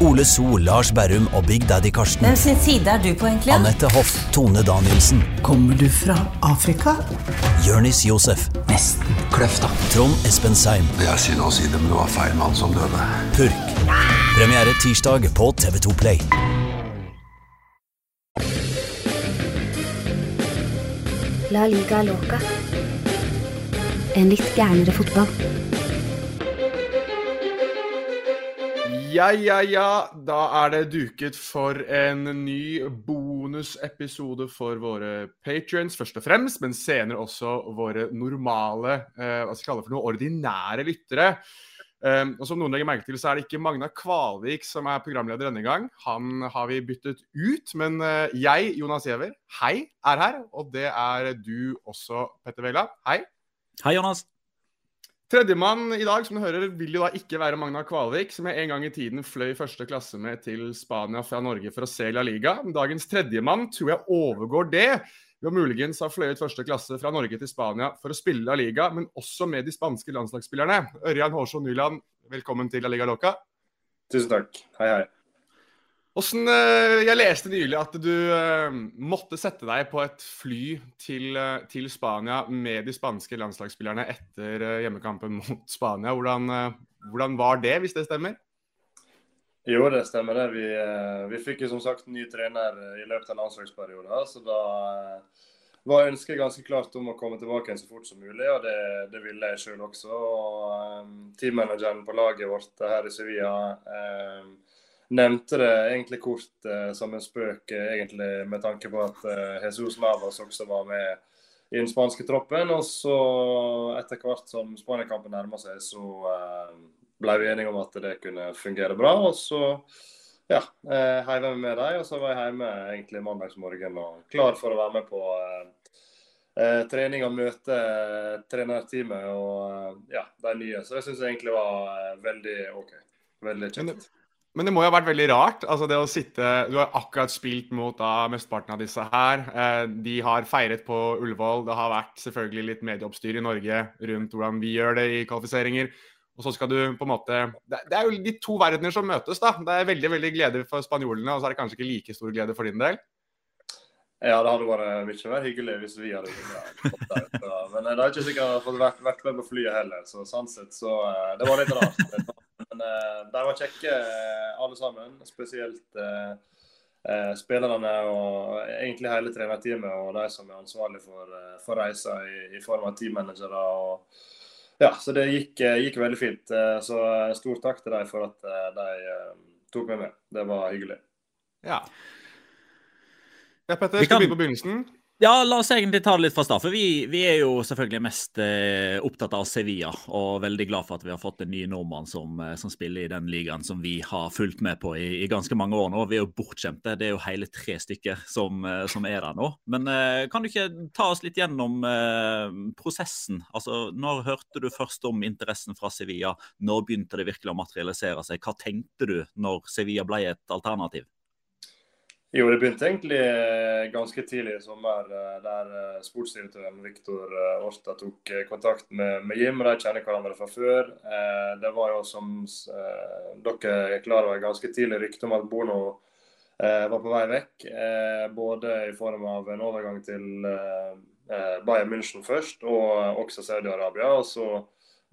Ole So, Lars Berrum og Big Daddy Karsten. Hvem sin side er du på, egentlig? Anette Hoff, Tone Danielsen. Kommer du fra Afrika? Jørnis Josef. Nesten kløfta. Trond Espen Seim. Det er synd å si det, men det var feil mann som døde. Purk. Premiere tirsdag på TV2 Play. La liga loca. En litt gærnere fotball. Ja, ja, ja. Da er det duket for en ny bonusepisode for våre patrions, først og fremst, men senere også våre normale, eh, hva skal jeg kalle det for noe, ordinære lyttere. Um, og som noen legger merke til, så er det ikke Magna Kvalvik som er programleder denne gang. Han har vi byttet ut. Men uh, jeg, Jonas Giæver, hei, er her. Og det er du også, Petter Vegla. Hei. Hei, Jonas. Tredjemann i dag, som du hører, vil jo da ikke være Magna Kvalvik, som jeg en gang i tiden fløy første klasse med til Spania fra Norge for å se La Liga. Dagens tredjemann tror jeg overgår det. Vi har muligens ha fløyet første klasse fra Norge til Spania for å spille La Liga, men også med de spanske landslagsspillerne. Ørjan Hårsson Nyland, velkommen til La Liga Loca. Tusen takk. Hei, hei. Hvordan, eh, jeg leste nylig at du eh, måtte sette deg på et fly til, eh, til Spania med de spanske landslagsspillerne etter hjemmekampen mot Spania. Hvordan, hvordan var det, hvis det stemmer? Jo, det stemmer det. Vi, vi fikk jo som sagt ny trener i løpet av landslagsperioden. Så da var ønsket ganske klart om å komme tilbake igjen så fort som mulig, og det, det ville jeg sjøl også. Og Teammanageren på laget vårt her i Sevilla um, nevnte det egentlig kort eh, som en spøk, uh, egentlig med tanke på at eh, Jesus Navas også var med i den spanske troppen. Og så, etter hvert som Spania-kampen nærma seg, så ble vi enige om at det kunne fungere bra. Og så ja, eh, heiv jeg med deg, og så var jeg hjemme egentlig mandagsmorgen og klar for å være med på eh, eh trening og møte eh, trenerteamet og ja, de nye. Så det syns jeg egentlig var veldig OK. Veldig kjekt. Men det må jo ha vært veldig rart. altså det å sitte, Du har akkurat spilt mot da, mesteparten av disse her. Eh, de har feiret på Ullevål. Det har vært selvfølgelig litt medieoppstyr i Norge rundt hvordan vi gjør det i kvalifiseringer. Og så skal du på en måte Det, er jo de to verdener som møtes, da. Det er veldig veldig glede for spanjolene, og så er det kanskje ikke like stor glede for din del? Ja, det hadde vært mye mer hyggelig hvis vi hadde der. Men eh, det har ikke sikkert vært, vært med på flyet heller, så sånn sett så eh, Det var litt rart. Men uh, de var kjekke alle sammen. Spesielt uh, spillerne og egentlig hele trenerteamet og de som er ansvarlig for, for reisa i, i form av teammanagere. og ja, så det gikk, eh, gikk, veldig fint. Eh, så eh, stor takk til dem for at de tok meg med. Det var hyggelig. Ja. Ja, Petter, skal vi begynne på begynnelsen? Ja, la oss egentlig ta det litt fra start. For vi, vi er jo selvfølgelig mest eh, opptatt av Sevilla. Og veldig glad for at vi har fått en ny nordmann som, eh, som spiller i den ligaen som vi har fulgt med på i, i, ganske mange år nå. Vi er jo bortskjemte. Det er jo hele tre stykker som, eh, som er der nå. Men eh, kan du ikke ta oss litt gjennom eh, prosessen? Altså, Når hørte du først om interessen fra Sevilla? Når begynte det virkelig å materialisere seg? Hva tenkte du når Sevilla ble et alternativ? Jo, det begynte egentlig eh, ganske tidlig i sommer, eh, der eh, sportsdirektøren Viktor Orta tok kontakt med, med Jim. De kjenner hverandre fra før. Det var jo, som dere er klar over, ganske tidlig rykte om at Bono var på vei vekk. Både i form av en overgang til Bayern München først, og også Saudi-Arabia. Og så,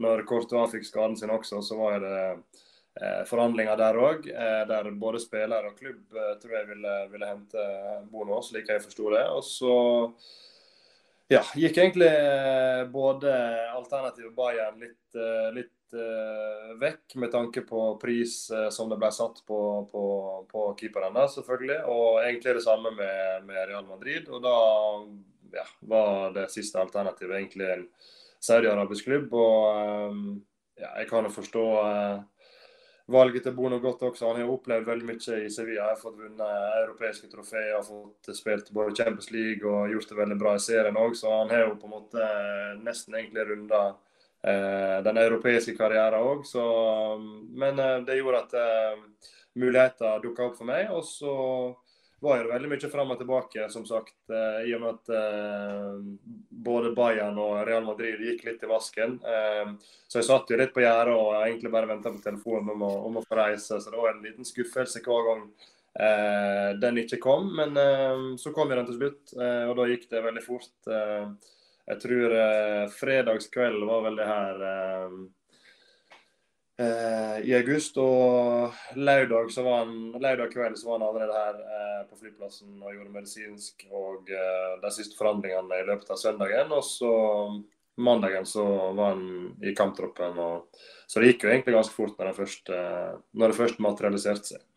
når Courtois fikk skaden sin også, så var det forhandlinger der òg, eh, der både spiller og klubb eh, tror jeg ville, ville hente Bono, slik jeg forsto det. Og så ja, gikk egentlig både alternativet Bayern litt, litt vekk med tanke på pris som det ble satt på, på, på keeperen, selvfølgelig. Og egentlig det samme med, med Real Madrid. Og da ja, var det siste alternativet egentlig en saudi-arabisk klubb. Og ja, jeg kan jo forstå valget til Bono godt også. Han har opplevd veldig mye i Sevilla. Har fått vunnet europeiske trofeer, fått spilt både Champions League og gjort det veldig bra i serien òg. Så han har jo på en måte nesten egentlig runda eh, den europeiske karrieren òg. Men eh, det gjorde at eh, muligheter dukka opp for meg. Og så var jo veldig mye fram og tilbake, som sagt. Eh, I og med at eh, både Bayern og Real Madrid gikk litt i vasken. Eh, så jeg satt jo litt på gjerdet og egentlig bare venta på telefonen om å, om å, få reise. Så det var en liten skuffelse hver gang den ikke kom. Men så kom den til slutt, og da gikk det veldig fort. jeg tror fredagskveld var vel det her i august. Og lørdag, kveld så var han allerede her eh, på flyplassen og gjorde medisinsk og eh, de siste forhandlingene i løpet av søndagen. Og så mandagen så var han i kamptroppen. Og, så det gikk jo egentlig ganske fort når det først, eh, når det først materialiserte seg.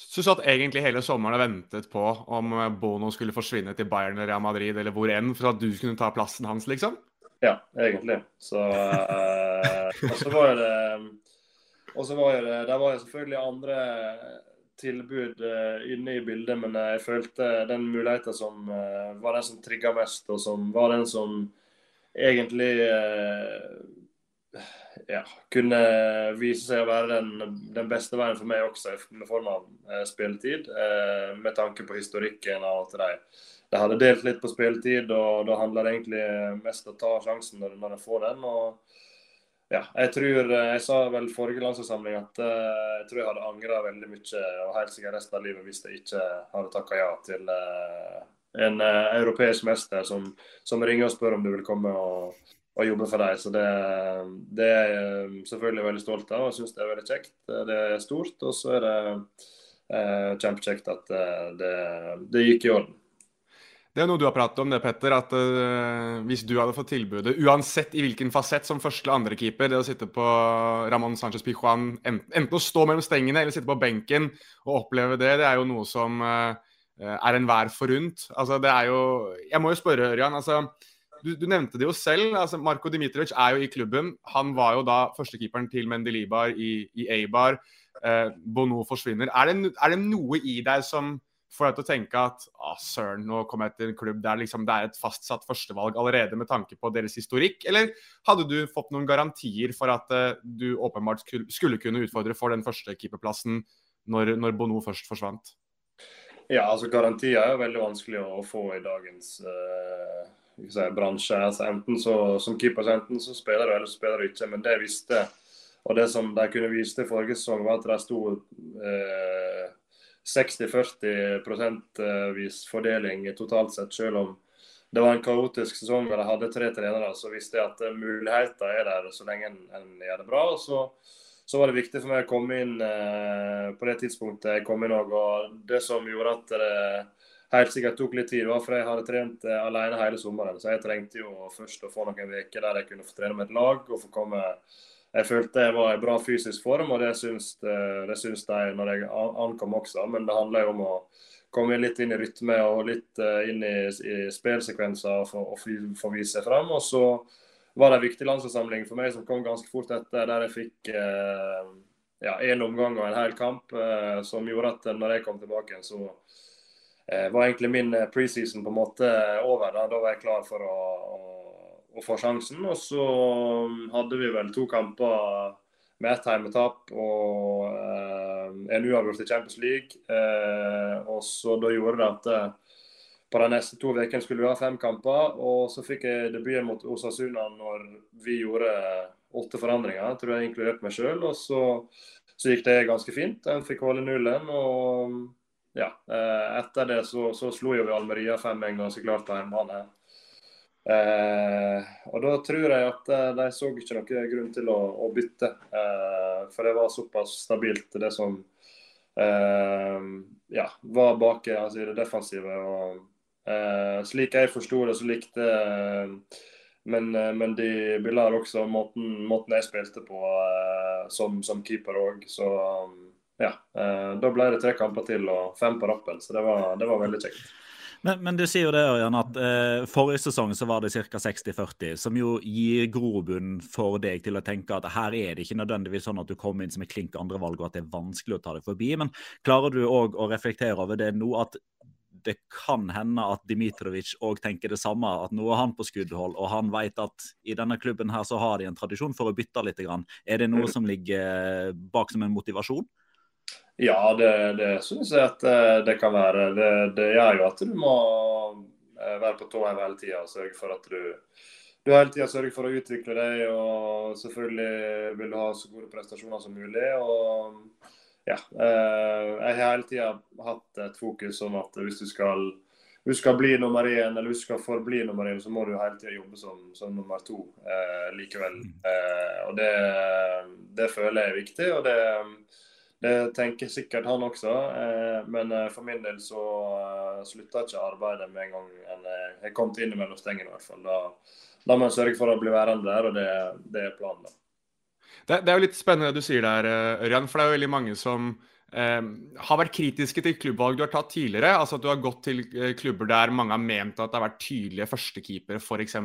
Så du satt egentlig hele sommeren og ventet på om Bono skulle forsvinne til Bayern eller Real Madrid eller hvor enn, for at du skulle ta plassen hans, liksom? Ja, egentlig. Så uh, Og så var det Og så var det Der var jo selvfølgelig andre tilbud uh, inne i bildet, men jeg følte den muligheten som var den som trigga mest, og som var den som egentlig ja, kunne vise seg å være den, den, beste veien for meg også, med form av spilletid. med tanke på historikken av at de de hadde delt litt på spilletid, og da handler det egentlig mest om å ta sjansen når, når får den. og ja, jeg tror Jeg sa vel forrige landslagssamling at uh, jeg tror jeg hadde angra veldig mye, og helt sikkert resten av livet, hvis jeg ikke hadde takka ja til uh, en uh, europeisk mester som, som, ringer og spør om du vil komme og, og jobbe for deg. Så det, det, er jeg selvfølgelig veldig stolt av og syns det er veldig kjekt. Det er stort, og så er det kjempekjekt at det, det gikk i orden. Det er noe du har pratet om, det, Petter. At uh, hvis du hadde fått tilbudet, uansett i hvilken fasett, som første eller andre keeper, det å sitte på Ramón Sánchez Pijuan, enten, å stå mellom stengene eller sitte på benken og oppleve det, det er jo noe som uh, er enhver forunt. Altså, det er jo Jeg må jo spørre, Ørjan. altså du, du, nevnte det jo selv. altså Marko Dimitrovic er jo i klubben. Han var jo da førstekeeperen til Mendelibar i, i Eibar. Eh, Bono forsvinner. Er det, er det, noe i deg som får deg til å tenke at ah, søren, nå kommer jeg til en klubb der liksom det er et fastsatt førstevalg allerede med tanke på deres historikk? Eller hadde du fått noen garantier for at uh, du åpenbart skulle kunne utfordre for den første keeperplassen når, når Bono først forsvant? Ja, altså Garantier er jo veldig vanskelig å få i dagens uh, si, bransje. Altså, enten så, Som keeper så enten så spiller du, eller så spiller du ikke. Men det visste, og det som de kunne vise til forrige sesong, var at de sto uh, 60-40 prosentvis fordeling totalt sett. Selv om det var en kaotisk sesong og de hadde tre trenere, så visste jeg at muligheter er der så lenge en, gjør det bra. Så, så, var det viktig for meg å komme inn eh, på det tidspunktet jeg kom inn òg. Og det som gjorde at det helt sikkert tok litt tid, var for jeg hadde trent eh, alene hele sommeren. Så jeg trengte jo først å få noen uker der jeg kunne få trene med et lag og få komme jeg følte jeg var i bra fysisk form, og det syns, det syns de når jeg ankom også. Men det handler jo om å komme litt inn i rytme og litt inn i, i spillsekvenser og få vise seg fram. Og så var det en viktig landslagssamling for meg som kom ganske fort etter, der jeg fikk eh, ja, en omgang og en hel kamp, eh, som gjorde at når jeg kom tilbake, så eh, var egentlig min preseason på en måte over. Da, da var jeg klar for å, å, får få sjansen. Og så hadde vi vel to kamper med ett hjemmetap og en uavgjort i Champions League. og så da gjorde det at på de neste to ukene skulle vi ha fem kamper. Og så fikk jeg debuten mot Osasuna når vi gjorde åtte forandringer, tror jeg inkludert meg sjøl. Og så, så, gikk det ganske fint. Jeg fikk holde nullen. Og ja, eh, etter det så, så slo jo vi Almeria 5-1 ganske klart på hjemmebane. Eh, og da tror jeg at eh, de så ikke noen grunn til å, å bytte. Eh, for det var såpass stabilt, det som eh, ja, var bak altså, det defensive. og Eh, slik jeg forsto det, så likte eh, men, eh, men, de ville også måten, måten, jeg spilte på eh, som, som, keeper òg. Så ja. Eh, da ble det tre kamper til og fem på rappen, så det var, det var veldig kjekt. Men, men, du sier jo det, Ørjan, at eh, forrige sesong så var det ca. 60-40, som jo gir grobunn for deg til å tenke at her er det ikke nødvendigvis sånn at du kommer inn som et klink andrevalg, og at det er vanskelig å ta deg forbi. Men klarer du òg å reflektere over det nå, at det kan hende at Dmitrovic òg tenker det samme. At nå er han på skuddhold, og han vet at i denne klubben her så har de en tradisjon for å bytte litt. Er det noe som ligger bak som en motivasjon? Ja, det, det syns jeg at eh, det kan være. Det, det gjør jo at du må eh, være på tå hele tida og sørge for at du du hele tida sørger for å utvikle deg, og selvfølgelig vil du ha så gode prestasjoner som mulig. og ja, eh, jeg har hele tida hatt et fokus om at hvis du skal, hvis du skal bli nummer én, eller hvis du skal forbli nummer én, så må du hele tida jobbe som, som, nummer to eh, likevel. Eh, og det, det, føler jeg er viktig, og det, det tenker sikkert han også. Eh, men eh, for min del så uh, slutta ikke arbeidet med en gang jeg har kommet inn mellom stengene, i hvert fall. Da, må jeg sørge for å bli værende der, og det, det er planen. da. Det, det, er jo litt spennende det du sier der, eh, Ørjan. For det er jo veldig mange som eh, har vært kritiske til klubbvalg du har tatt tidligere. Altså at du har gått til eh, klubber der mange har ment at det har vært tydelige førstekeepere, f.eks.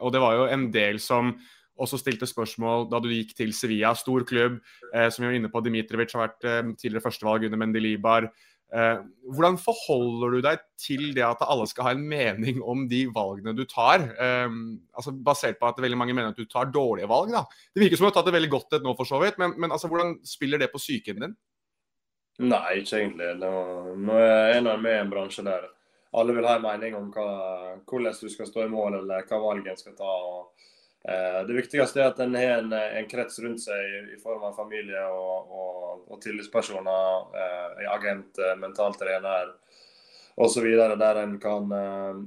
Og det var jo en del som også stilte spørsmål da du gikk til Sevilla, stor klubb, eh, som vi var inne på. Dimitrovic har vært eh, tidligere førstevalg under Mendelibar. Eh, hvordan forholder du deg til det at alle skal ha en mening om de valgene du tar? Eh, altså Basert på at veldig mange mener at du tar dårlige valg. da. Det virker som du har tatt det veldig godt et nå, for så vidt, men, men altså, hvordan spiller det på psyken din? Nei, ikke egentlig. Nå, nå er jeg med i en bransje der alle vil ha en mening om hva, hvordan du skal stå i mål, eller hva valget en skal ta. og det viktigste er at en har en, en, krets rundt seg i form av familie og, og, og tillitspersoner, eh, agent, mental trener osv. Der en kan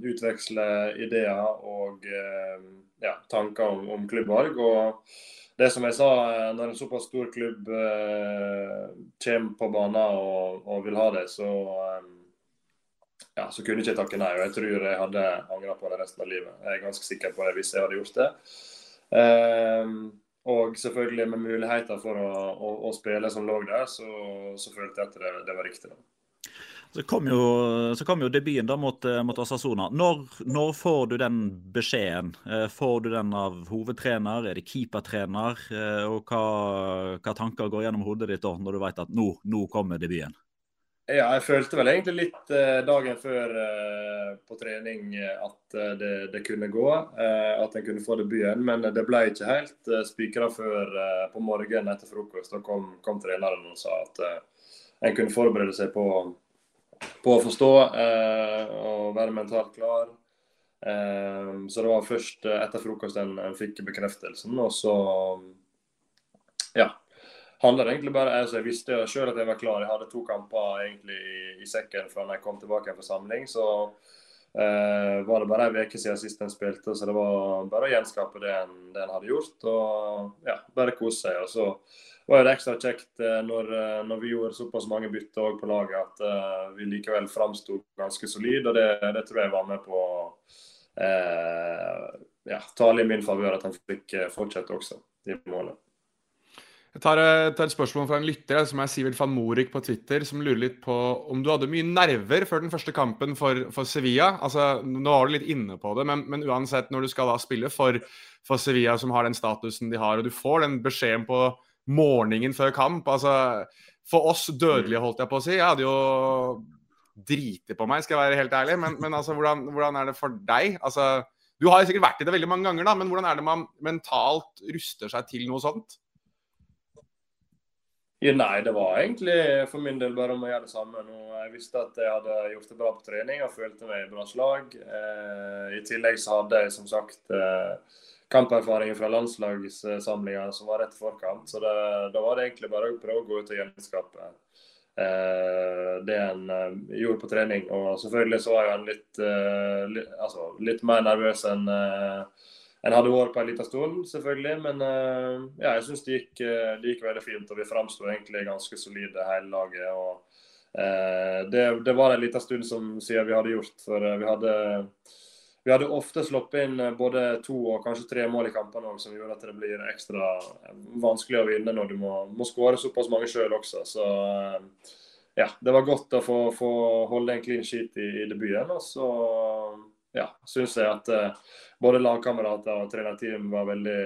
utveksle ideer og ja, tanker om, om, klubbvalg. Og det som jeg sa, når en såpass stor klubb kommer på banen og, og vil ha det, så ja, så kunne jeg ikke takke nei. og Jeg tror jeg hadde angra på det resten av livet. Jeg er ganske sikker på det hvis jeg hadde gjort det. Um, og selvfølgelig med muligheter for å, å, å, spille som lå der, så, så følte jeg at det, det var riktig. da. Så kom jo, så kom jo debuten da mot, eh, mot Asasona. Når, når, får du den beskjeden? Eh, får du den av hovedtrener, er det keepertrener? Eh, og hva, hva tanker går gjennom hodet ditt da, når du vet at nå, nå kommer debuten? Ja, jeg følte vel egentlig litt eh, dagen før eh, på trening eh, at det, det, kunne gå. At en kunne få debuten. Men det ble ikke helt eh, spikra før på morgenen etter frokost. Da kom, kom, treneren og sa at en kunne forberede seg på, på å forstå og være mentalt klar. så det var først etter frokost en, en fikk bekreftelsen. Og så handler egentlig bare altså Jeg visste sjøl at jeg var klar. Jeg hadde to kamper egentlig i, i sekken før jeg kom tilbake på samling. Så eh, var det bare ei uke siden sist en spilte, så det var bare å gjenskape det en, det en hadde gjort. Og ja, bare kose seg. Og så var det ekstra kjekt eh, når, eh, når, vi gjorde såpass mange bytter på laget at uh, vi likevel framsto ganske solid, og det, det, tror jeg var med på å uh, ja, tale i min favør at han fikk fortsette også i målet. Jeg tar, eh, tar, et spørsmål fra en lytter som er Sivert van Morik på Twitter, som lurer litt på om du hadde mye nerver før den første kampen for, for Sevilla. Altså, Nå var du litt inne på det, men, men uansett, når du skal da spille for, for, Sevilla, som har den statusen de har, og du får den beskjeden på morgenen før kamp altså, For oss dødelige, holdt jeg på å si. Jeg hadde jo driti på meg, skal jeg være helt ærlig. Men, men altså, hvordan, hvordan, er det for deg? Altså, du har sikkert vært i det veldig mange ganger, da, men hvordan er det man mentalt ruster seg til noe sånt? Ja, nei, det var egentlig for min del bare om å gjøre det samme. Jeg visste at jeg hadde gjort det bra på trening og følte meg i bra slag. Eh, I tillegg så hadde jeg som sagt eh, kamperfaring fra landslagssamlinga som var rett forkant. Så det, da var det egentlig bare å prøve å gå ut og gjenskape eh, det en eh, gjorde på trening. Og selvfølgelig så var jeg litt, eh, litt, altså, litt mer nervøs enn eh, en hadde vært på en liten stund, selvfølgelig. Men uh, ja, jeg syns det, uh, det, gikk veldig fint. Og vi framsto egentlig ganske solide hele laget. og uh, det, det, var en liten stund som, siden vi hadde gjort. For vi hadde, vi hadde ofte sluppet inn både to og kanskje tre mål i kampene òg, som gjorde at det blir ekstra vanskelig å vinne når du må, må skåre såpass mange sjøl også. Så ja, det var godt å få, få holde en clean sheet i, i debuten. Og så ja, syns jeg at både lagkamerater og trenerteam var veldig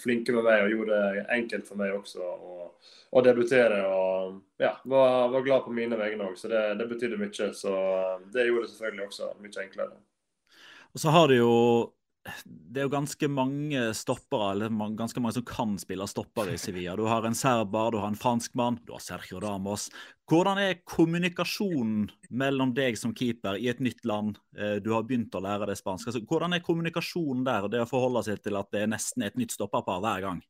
flinke med meg og gjorde det enkelt for meg også å, debutere. Og ja, var, var, glad på mine vegne òg, så det, det betydde mye. Så det gjorde det selvfølgelig også mye enklere. Og så har du jo det er jo ganske mange stoppere, eller ganske mange som kan spille stoppere i Sevilla. Du har en serber, du har en franskmann, du har Sergio Ramos. Hvordan er kommunikasjonen mellom deg som keeper i et nytt land? Eh, du har begynt å lære det spansk. Altså, hvordan er kommunikasjonen der, det å forholde seg til at det er nesten et nytt stopperpar hver gang?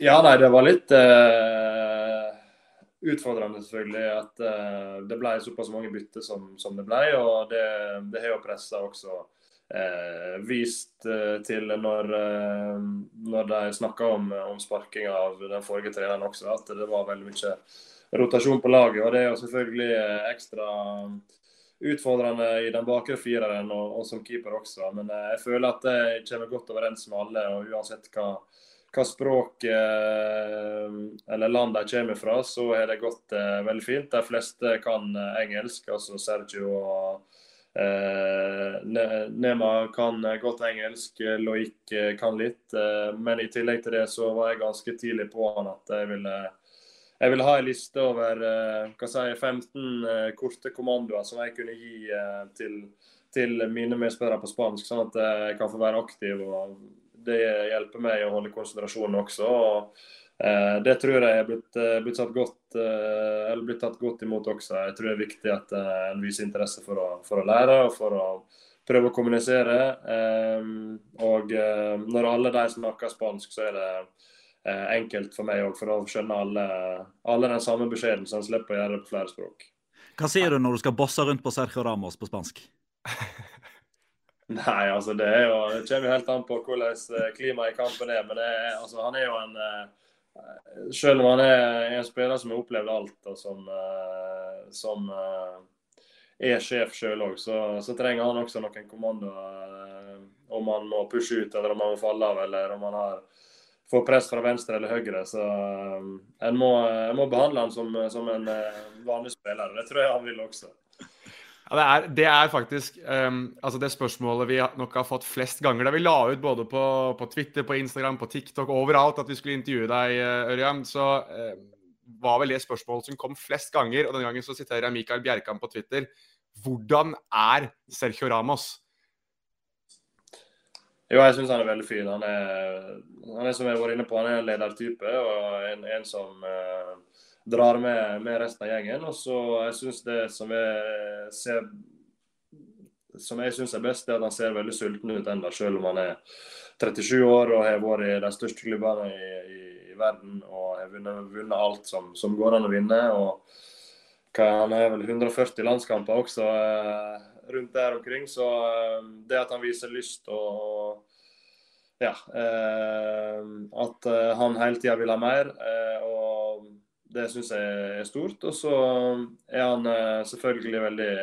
Ja, nei, det var litt uh, utfordrende, selvfølgelig. At uh, det ble såpass mange bytter som, som det ble. Og det, det har jo pressa også eh, vist eh, til når, eh, når de snakka om, om sparkinga av den forrige treneren også, at det var veldig mye rotasjon på laget. og Det er jo selvfølgelig eh, ekstra utfordrende i den bakre fireren og, og, som keeper også. Men jeg føler at jeg kommer godt overens med alle, og uansett hva, hva språk eller land de kommer fra, så er det gått veldig fint. De fleste kan engelsk, altså Sergio og Nema kan godt engelsk, Loic kan litt. Eh, men i tillegg til det så var jeg ganske tidlig på han at jeg ville, jeg ville ha en liste over eh, si, 15 korte kommandoer som jeg kunne gi til, til mine medspillere på spansk, sånn at jeg kan få være aktiv. og Det hjelper meg å holde konsentrasjonen også. og Eh, det tror jeg er blitt, blitt satt godt, eh, blitt, tatt godt imot også. Jeg tror det er viktig at en viser interesse for å, for å lære og for å prøve å kommunisere. Og når alle de snakker spansk, så er det enkelt for meg òg, for å skjønne alle, alle den samme beskjeden, så en slipper å gjøre det på flere språk. Hva sier du når du skal bosse rundt på Sergio Ramos på spansk? Nei, altså det, er jo, det kommer helt an på hvordan klimaet i kampen er. Men er, altså, han er jo en selv om han er en spiller som har opplevd alt, og som, uh, som uh, er sjef sjøl òg, så, så, trenger han også noen kommandoer. Uh, om han må pushe ut, eller om han må falle av, eller om han har, får press fra venstre eller høyre. Så en må, må, behandle han som, som en vanlig spiller. Det tror jeg han vil også. Det, er, det, er, faktisk um, altså det spørsmålet vi nok har fått flest ganger. Da vi la ut både på, på, Twitter, på Instagram, på TikTok, overalt at vi skulle intervjue deg, eh, Ørjan, så um, var vel det spørsmålet som kom flest ganger. Og denne gangen så siterer jeg Mikael Bjerkan på Twitter. Hvordan er Sergio Ramos? Jo, jeg syns han er veldig fin. Han er, han er som jeg har vært inne på, han er en ledertype og en, en som uh, drar med, med, resten av gjengen. Og så jeg syns det som jeg ser som jeg syns er best, er at han ser veldig sulten ut ennå, selv om han er 37 år og har vært i de største klubbene i, i, i verden og har vunnet, vunnet alt som, som, går an å vinne. og Han har vel 140 landskamper også eh, rundt der omkring. Så eh, det at han viser lyst og ja, eh, at eh, han hele tida vil ha mer. Eh, og det syns jeg er stort. Og så er han eh, selvfølgelig veldig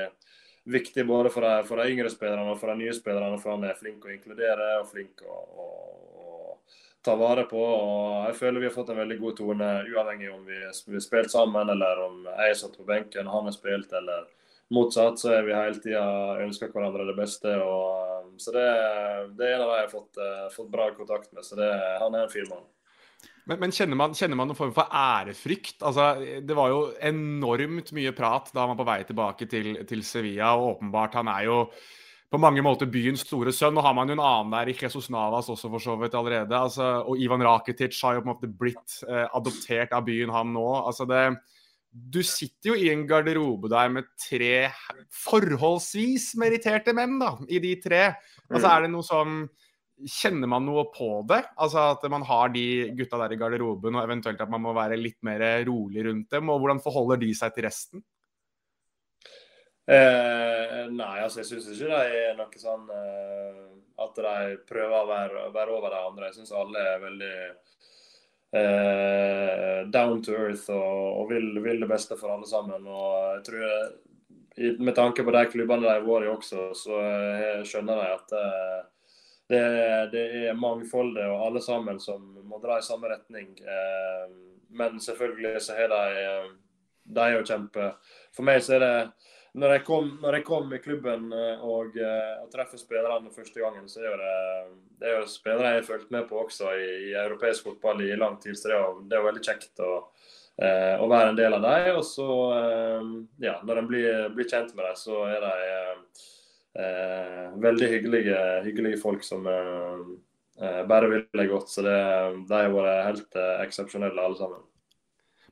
viktig både for de, for de, yngre spillerne og for de nye spillerne, for han er flink å inkludere og flink å, ta vare på. og Jeg føler vi har fått en veldig god tone, uavhengig om vi har spilt sammen, eller om jeg satt på benken og han har spilt, eller motsatt. Så er vi hele tida ønsker hverandre det beste. og Så det, det er en av de jeg har fått, fått bra kontakt med. Så det, han er en fin mann. Men, men kjenner, man, kjenner, man, noen form for ærefrykt? Altså, det var jo enormt mye prat da han var på vei tilbake til, til Sevilla, og åpenbart han er jo på mange måter byens store sønn. Nå har man jo en annen der i Jesus Navas også, for så vidt allerede. Altså, og Ivan Rakitic har jo på en måte blitt eh, adoptert av byen, han nå. Altså, det, du sitter jo i en garderobe der med tre forholdsvis meritterte menn, da, i de tre. Altså, er det noe sånn Kjenner man noe på det? Altså At man har de gutta der i garderoben, og eventuelt at man må være litt mer rolig rundt dem? Og hvordan forholder de seg til resten? Eh, nei, altså jeg syns ikke det er noe sånn eh, at de prøver å være, være, over de andre. Jeg syns alle er veldig eh, down to earth og, og vil, vil, det beste for alle sammen. Og jeg tror jeg, Med tanke på de klubbene de har vært i også, så jeg skjønner de at eh, det, det, er mangfoldet og alle sammen som må dra i samme retning. Eh, men selvfølgelig så har de eh, De å kjempe For meg så er det når jeg, kom, når jeg kom i klubben eh, og, og treffer spillerne første gangen, så er det, det er jo spillere jeg har fulgt med på også i, i, europeisk fotball i lang tid. Så det er det er veldig kjekt å, å, være en del av dem. Og så, ja, når en blir, blir, kjent med dem, så er de veldig hyggelige, hyggelige, folk som eh, bare vil deg godt. Så det, de har vært helt eksepsjonelle alle sammen.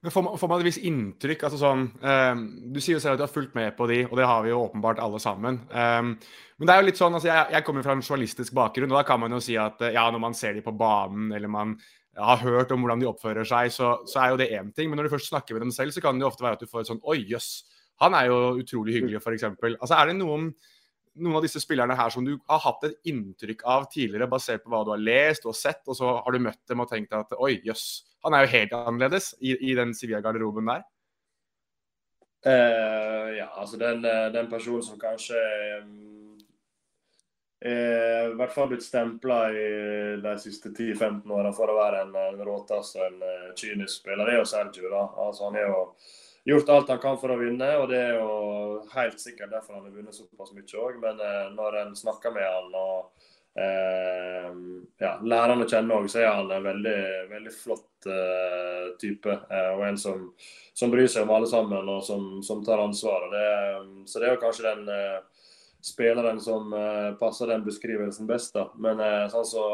Men får man, får man, et visst inntrykk altså sånn, um, Du sier jo selv at du har fulgt med på de, og det har vi jo åpenbart alle sammen. Um, men det er jo litt sånn, altså jeg, jeg kommer fra en journalistisk bakgrunn, og da kan man jo si at ja, når man ser de på banen, eller man har hørt om hvordan de oppfører seg, så, så er jo det én ting. Men når du først snakker med dem selv, så kan det jo ofte være at du får et sånn Oi, jøss, han er jo utrolig hyggelig, f.eks. Altså, er det noen noen av disse spillerne her som du har hatt et inntrykk av tidligere, basert på hva du har lest og sett, og så har du møtt dem og tenkt at oi, jøss, han er jo helt annerledes i, i den Sevilla-garderoben der? Uh, ja, altså den, eh, den, personen som kanskje um, er i hvert fall blitt stempla i de siste 10-15 åra for å være en, en råtass og en uh, kynisk spiller, det er jo Sergio. da. Altså Han er jo gjort alt han kan for å vinne, og det er jo helt sikkert derfor han har vunnet såpass mye òg. Men eh, når en snakker med han og eh, ja, lærer han å kjenne òg, så er han en veldig, veldig flott eh, type. Eh, og en som, som, bryr seg om alle sammen, og som, som tar ansvar. Det, så det er jo kanskje den eh, spilleren som eh, passer den beskrivelsen best. da. Men sånn så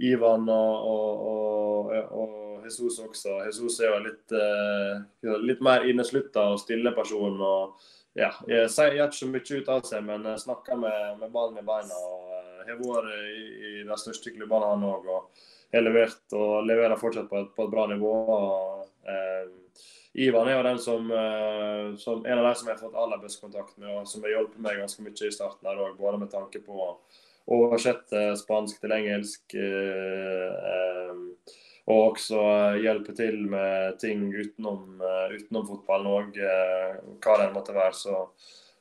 Ivan og, og, og, og Jesus også. Jesus er jo litt, uh, litt mer inneslutta og stille person. og ja, Jeg sier ikke så mye ut av seg, men snakker med, med ballen i beina. og uh, Har vært i, i, de største klubbene, han òg. Og har levert og leverer fortsatt på et, på et bra nivå. og uh, Ivan er jo den som, som, en av de som jeg har fått aller best kontakt med, og som har hjulpet meg ganske mye i starten. her også, Både med tanke på å oversette spansk til engelsk. Eh, og også hjelpe til med ting utenom, eh, utenom fotballen òg, eh, hva det måtte være. Så,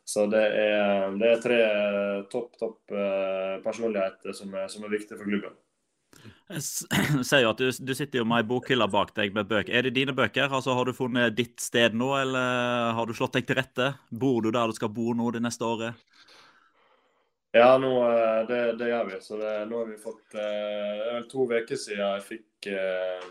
så det, er, det, er, tre topp, topp eh, personligheter som er, som er viktige for klubben. Jeg ser jo at du, du sitter jo med ei bokhylle bak deg med bøker. Er det dine bøker? Altså, Har du funnet ditt sted nå, eller har du slått deg til rette? Bor du der du skal bo nå det neste året? Ja, nå, det, det gjør vi. Så det, nå har vi fått Det er vel to uker siden jeg fikk eh,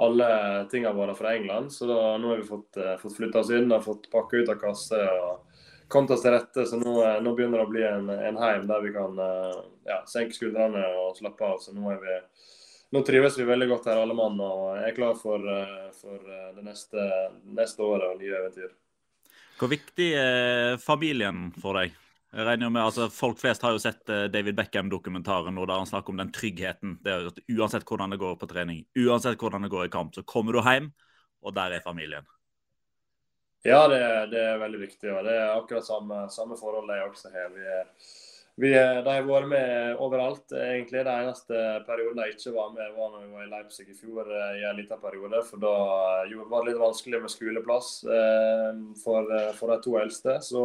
alle tingene våre fra England. Så da, nå har vi fått, eh, fått flytta oss inn og fått pakka ut av kasse og kommet oss til rette. Så nå, eh, nå begynner det å bli en, en heim der vi kan eh, ja, senke skuldrene og slappe av. Så nå, vi, nå trives vi veldig godt her, alle mann, og er klar for, eh, for det neste, neste året og nye eventyr. Hvor viktig er familien for deg? Jeg regner med, altså Folk flest har jo sett uh, David Beckham-dokumentaren der han snakker om den tryggheten. Det er at Uansett hvordan det går på trening, uansett hvordan det går i kamp, så kommer du hjem, og der er familien. Ja, det, det er veldig viktig. og Det er akkurat samme, samme forhold jeg også har. Vi, vi, de har vært med overalt. egentlig. Det eneste perioden jeg ikke var med, var når vi var i Leipzig i fjor eh, i en liten periode. For da var det litt vanskelig med skoleplass eh, for, eh, for de to eldste. så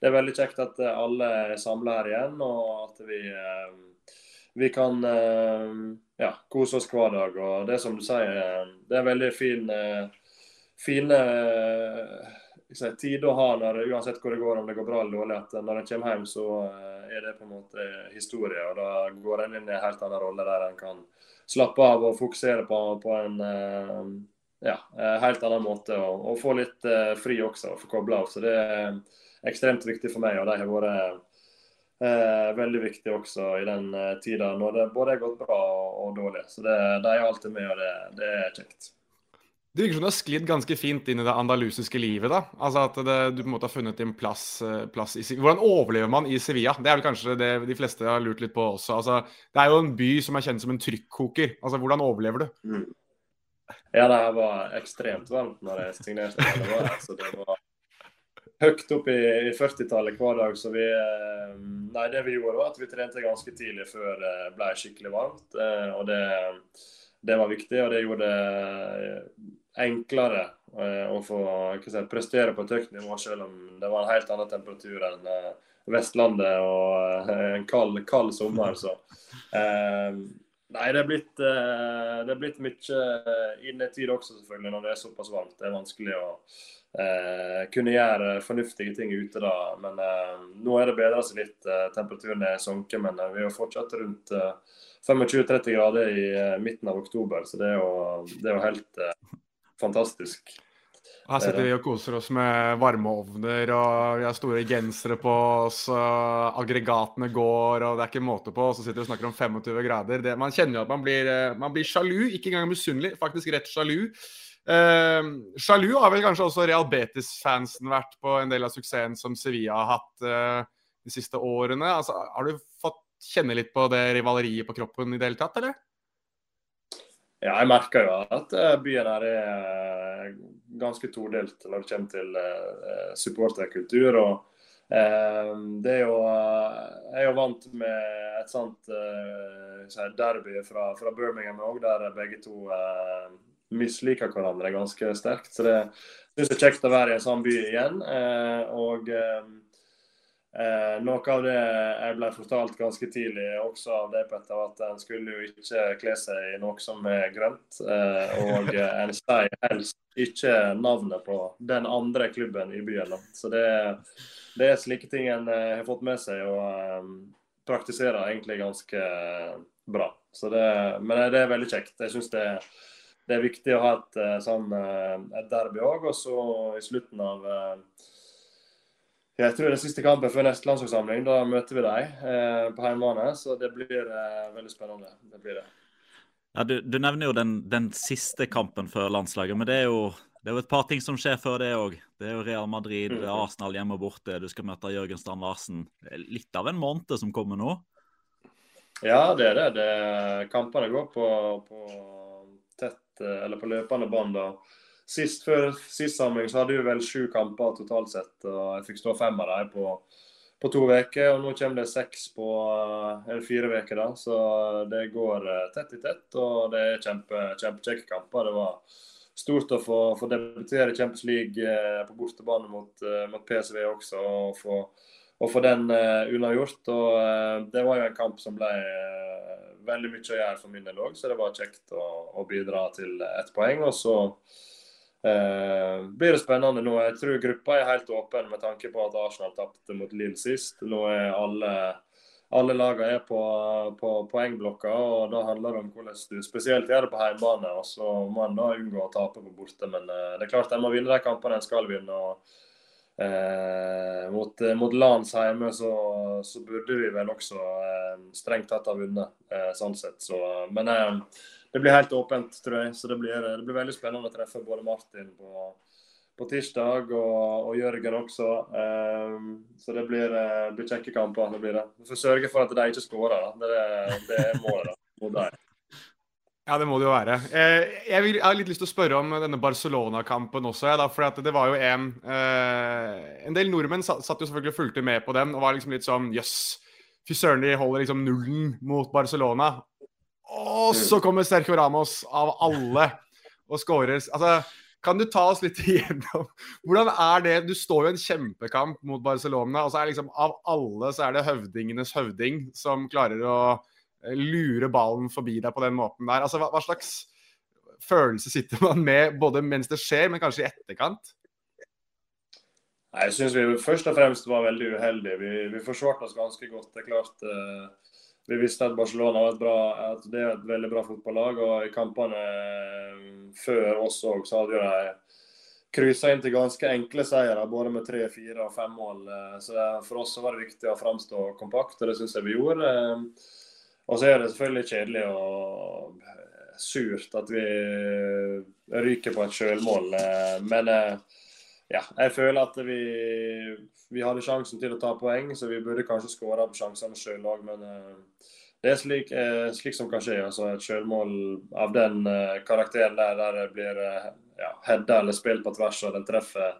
det er veldig kjekt at alle er samla her igjen, og at vi, vi kan ja, kose oss hver dag. Og det som du sier, det er veldig fin, fine tid å ha når, uansett hvor det går, om det går bra eller dårlig. at Når en kommer hjem, så er det på en måte historie. og Da går en inn i en helt annen rolle der en kan slappe av og fokusere på, på en ja, helt annen måte. Og, og få litt fri også, og få koble av. Så det er ekstremt viktig for meg. og de har vært Eh, veldig viktig også i den eh, tida når det både er gått bra og, og dårlig. Så det, de er alltid med, og det, det er kjekt. Det virker som du har sklidd ganske fint inn i det andalusiske livet. da. Altså at det, Du på en måte har funnet din plass, eh, plass i Sevilla. Hvordan overlever man i Sevilla? Det er vel kanskje det de fleste har lurt litt på også. Altså, Det er jo en by som er kjent som en trykkoker. Altså, Hvordan overlever du? Mm. Ja, det var ekstremt varmt når jeg signerte. Det var, altså, det var høyt opp i, i 40-tallet hver dag. Så vi eh, Nei, det vi gjorde, var at vi trente ganske tidlig før det ble skikkelig varmt. Eh, og det, det var viktig, og det gjorde det enklere eh, å få si, prestere på et høyt nivå, selv om det var en helt annen temperatur enn Vestlandet og en kald, kald sommer. Så Nei, det er blitt, det er blitt mye innetid også, selvfølgelig, når det er såpass varmt. Det er vanskelig å eh, kunne gjøre fornuftige ting ute da. Men eh, nå er det bedra seg litt. Eh, temperaturen er sunket, men eh, vi er fortsatt rundt 25-30 grader i midten av oktober. Så det er jo, det er jo helt fantastisk. Her sitter vi og koser oss med varmeovner, og vi har store gensere på oss. og Aggregatene går, og det er ikke måte på. Og så sitter vi og snakker om 25 grader. Det, man kjenner jo at man blir, man blir sjalu, ikke engang misunnelig, faktisk rett sjalu. Uh, Sjalu har vel kanskje også Real Betis-fansen vært på en del av suksessen som Sevilla har hatt eh, de siste årene. Altså, har du fått kjenne litt på det rivaleriet på kroppen i det hele tatt, eller? Ja, jeg merker jo at uh, byen her er ganske todelt når det kommer til supporterkultur. og det er jo, Jeg er jo vant med et sånt derby fra, fra Birmingham òg, der begge to misliker hverandre ganske sterkt. Så det syns jeg er kjekt å være i en sånn by igjen. Eh, og eh, eh, noe av det jeg ble fortalt ganske tidlig også av deg, Petter, at en skulle jo ikke kle seg i noe som er grønt. og en sier helst ikke navnet på den andre klubben i byen. Så det, det er slike ting en har fått med seg og praktiserer egentlig ganske bra. Det, men det er veldig kjekt. Jeg synes det er det er viktig å ha et, eh, sånn, eh, et derby òg. Og så i slutten av eh, jeg tror det er siste kampen før neste landslagssamling. Da møter vi dem på hjemmebane. Så det blir veldig spennende. Det blir det. Ja, du, du nevner jo den, den, siste kampen før landslaget, men det er, jo, det er jo et par ting som skjer før det òg. Det er jo Real Madrid, mm. Arsenal hjemme og borte. Du skal møte Jørgen Strand Larsen. Litt av en måned som kommer nå? Ja, det er det. det kampene går på, på Eh, eller på løpende bånd. Sist før sist samling så hadde vi vel sju kamper totalt sett. og Jeg fikk stå fem av dem på, på to uker. Og nå kommer det seks på eh, eller fire uker. Så det går eh, tett i tett, og det er kjempe, kjempekjekke kamper. Det var stort å få, få debutere Champions League på bortebane mot, mot PSV også. og få å få den uh, unnagjort. Og uh, det var jo en kamp som ble uh, veldig mye å gjøre for min del òg, så det var kjekt å, å, bidra til ett poeng. Og så blir det spennende nå. Jeg tror gruppa er helt åpen med tanke på at Arsenal tapte mot Lill sist. Nå er alle alle lagene er på, på poengblokka, og da handler det om hvordan du spesielt gjør det på hjemmebane. og Så må en da unngå å tape på borte, men det er klart en må vinne de kampene en skal vinne. og Eh, mot, eh, mot Lans hjemme så, så, burde vi vel også eh, strengt tatt ha vunnet, eh, sånn sett. Så, men eh, det blir helt åpent, tror jeg. Så det blir, det blir veldig spennende å treffe både Martin på, på tirsdag og, og, Jørgen også. Eh, så det blir, blir kjekke kamper. det blir det. Vi får sørge for at de ikke skårer. Det, det er målet mot dem. Ja, det må det jo være. Eh, jeg, vil, jeg, har litt lyst til å spørre om denne Barcelona-kampen også. Ja, for det var jo en eh, En del nordmenn satt, jo selvfølgelig og fulgte med på den og var liksom litt sånn Jøss, fy søren, de holder liksom nullen mot Barcelona. Og så kommer Sergio Ramos av alle og skårer. Altså, kan du ta oss litt igjennom Hvordan er det Du står jo i en kjempekamp mot Barcelona, og så er liksom av alle så er det høvdingenes høvding som klarer å lure ballen forbi deg på den måten der. Altså, hva, hva slags følelse sitter man med både mens det skjer, men kanskje i etterkant? Nei, Jeg syns vi først og fremst var veldig uheldige. Vi, vi forsvarte oss ganske godt. Det er klart uh, Vi visste at Barcelona var et bra, at det er et veldig bra fotballag. Og i kampene uh, før oss òg, så hadde de kryssa inn til ganske enkle seire, både med tre, fire og fem mål. Uh, så for oss var det viktig å framstå kompakt, og det syns jeg vi gjorde. Og så er det selvfølgelig kjedelig og surt at vi ryker på et sjølmål. Men ja, jeg føler at vi, vi, hadde sjansen til å ta poeng, så vi burde kanskje skåra på sjansene sjøl òg. Men det er slik, slik, som kan skje. altså Et sjølmål av den karakteren der, der det blir ja, hedda eller spilt på tvers og den treffer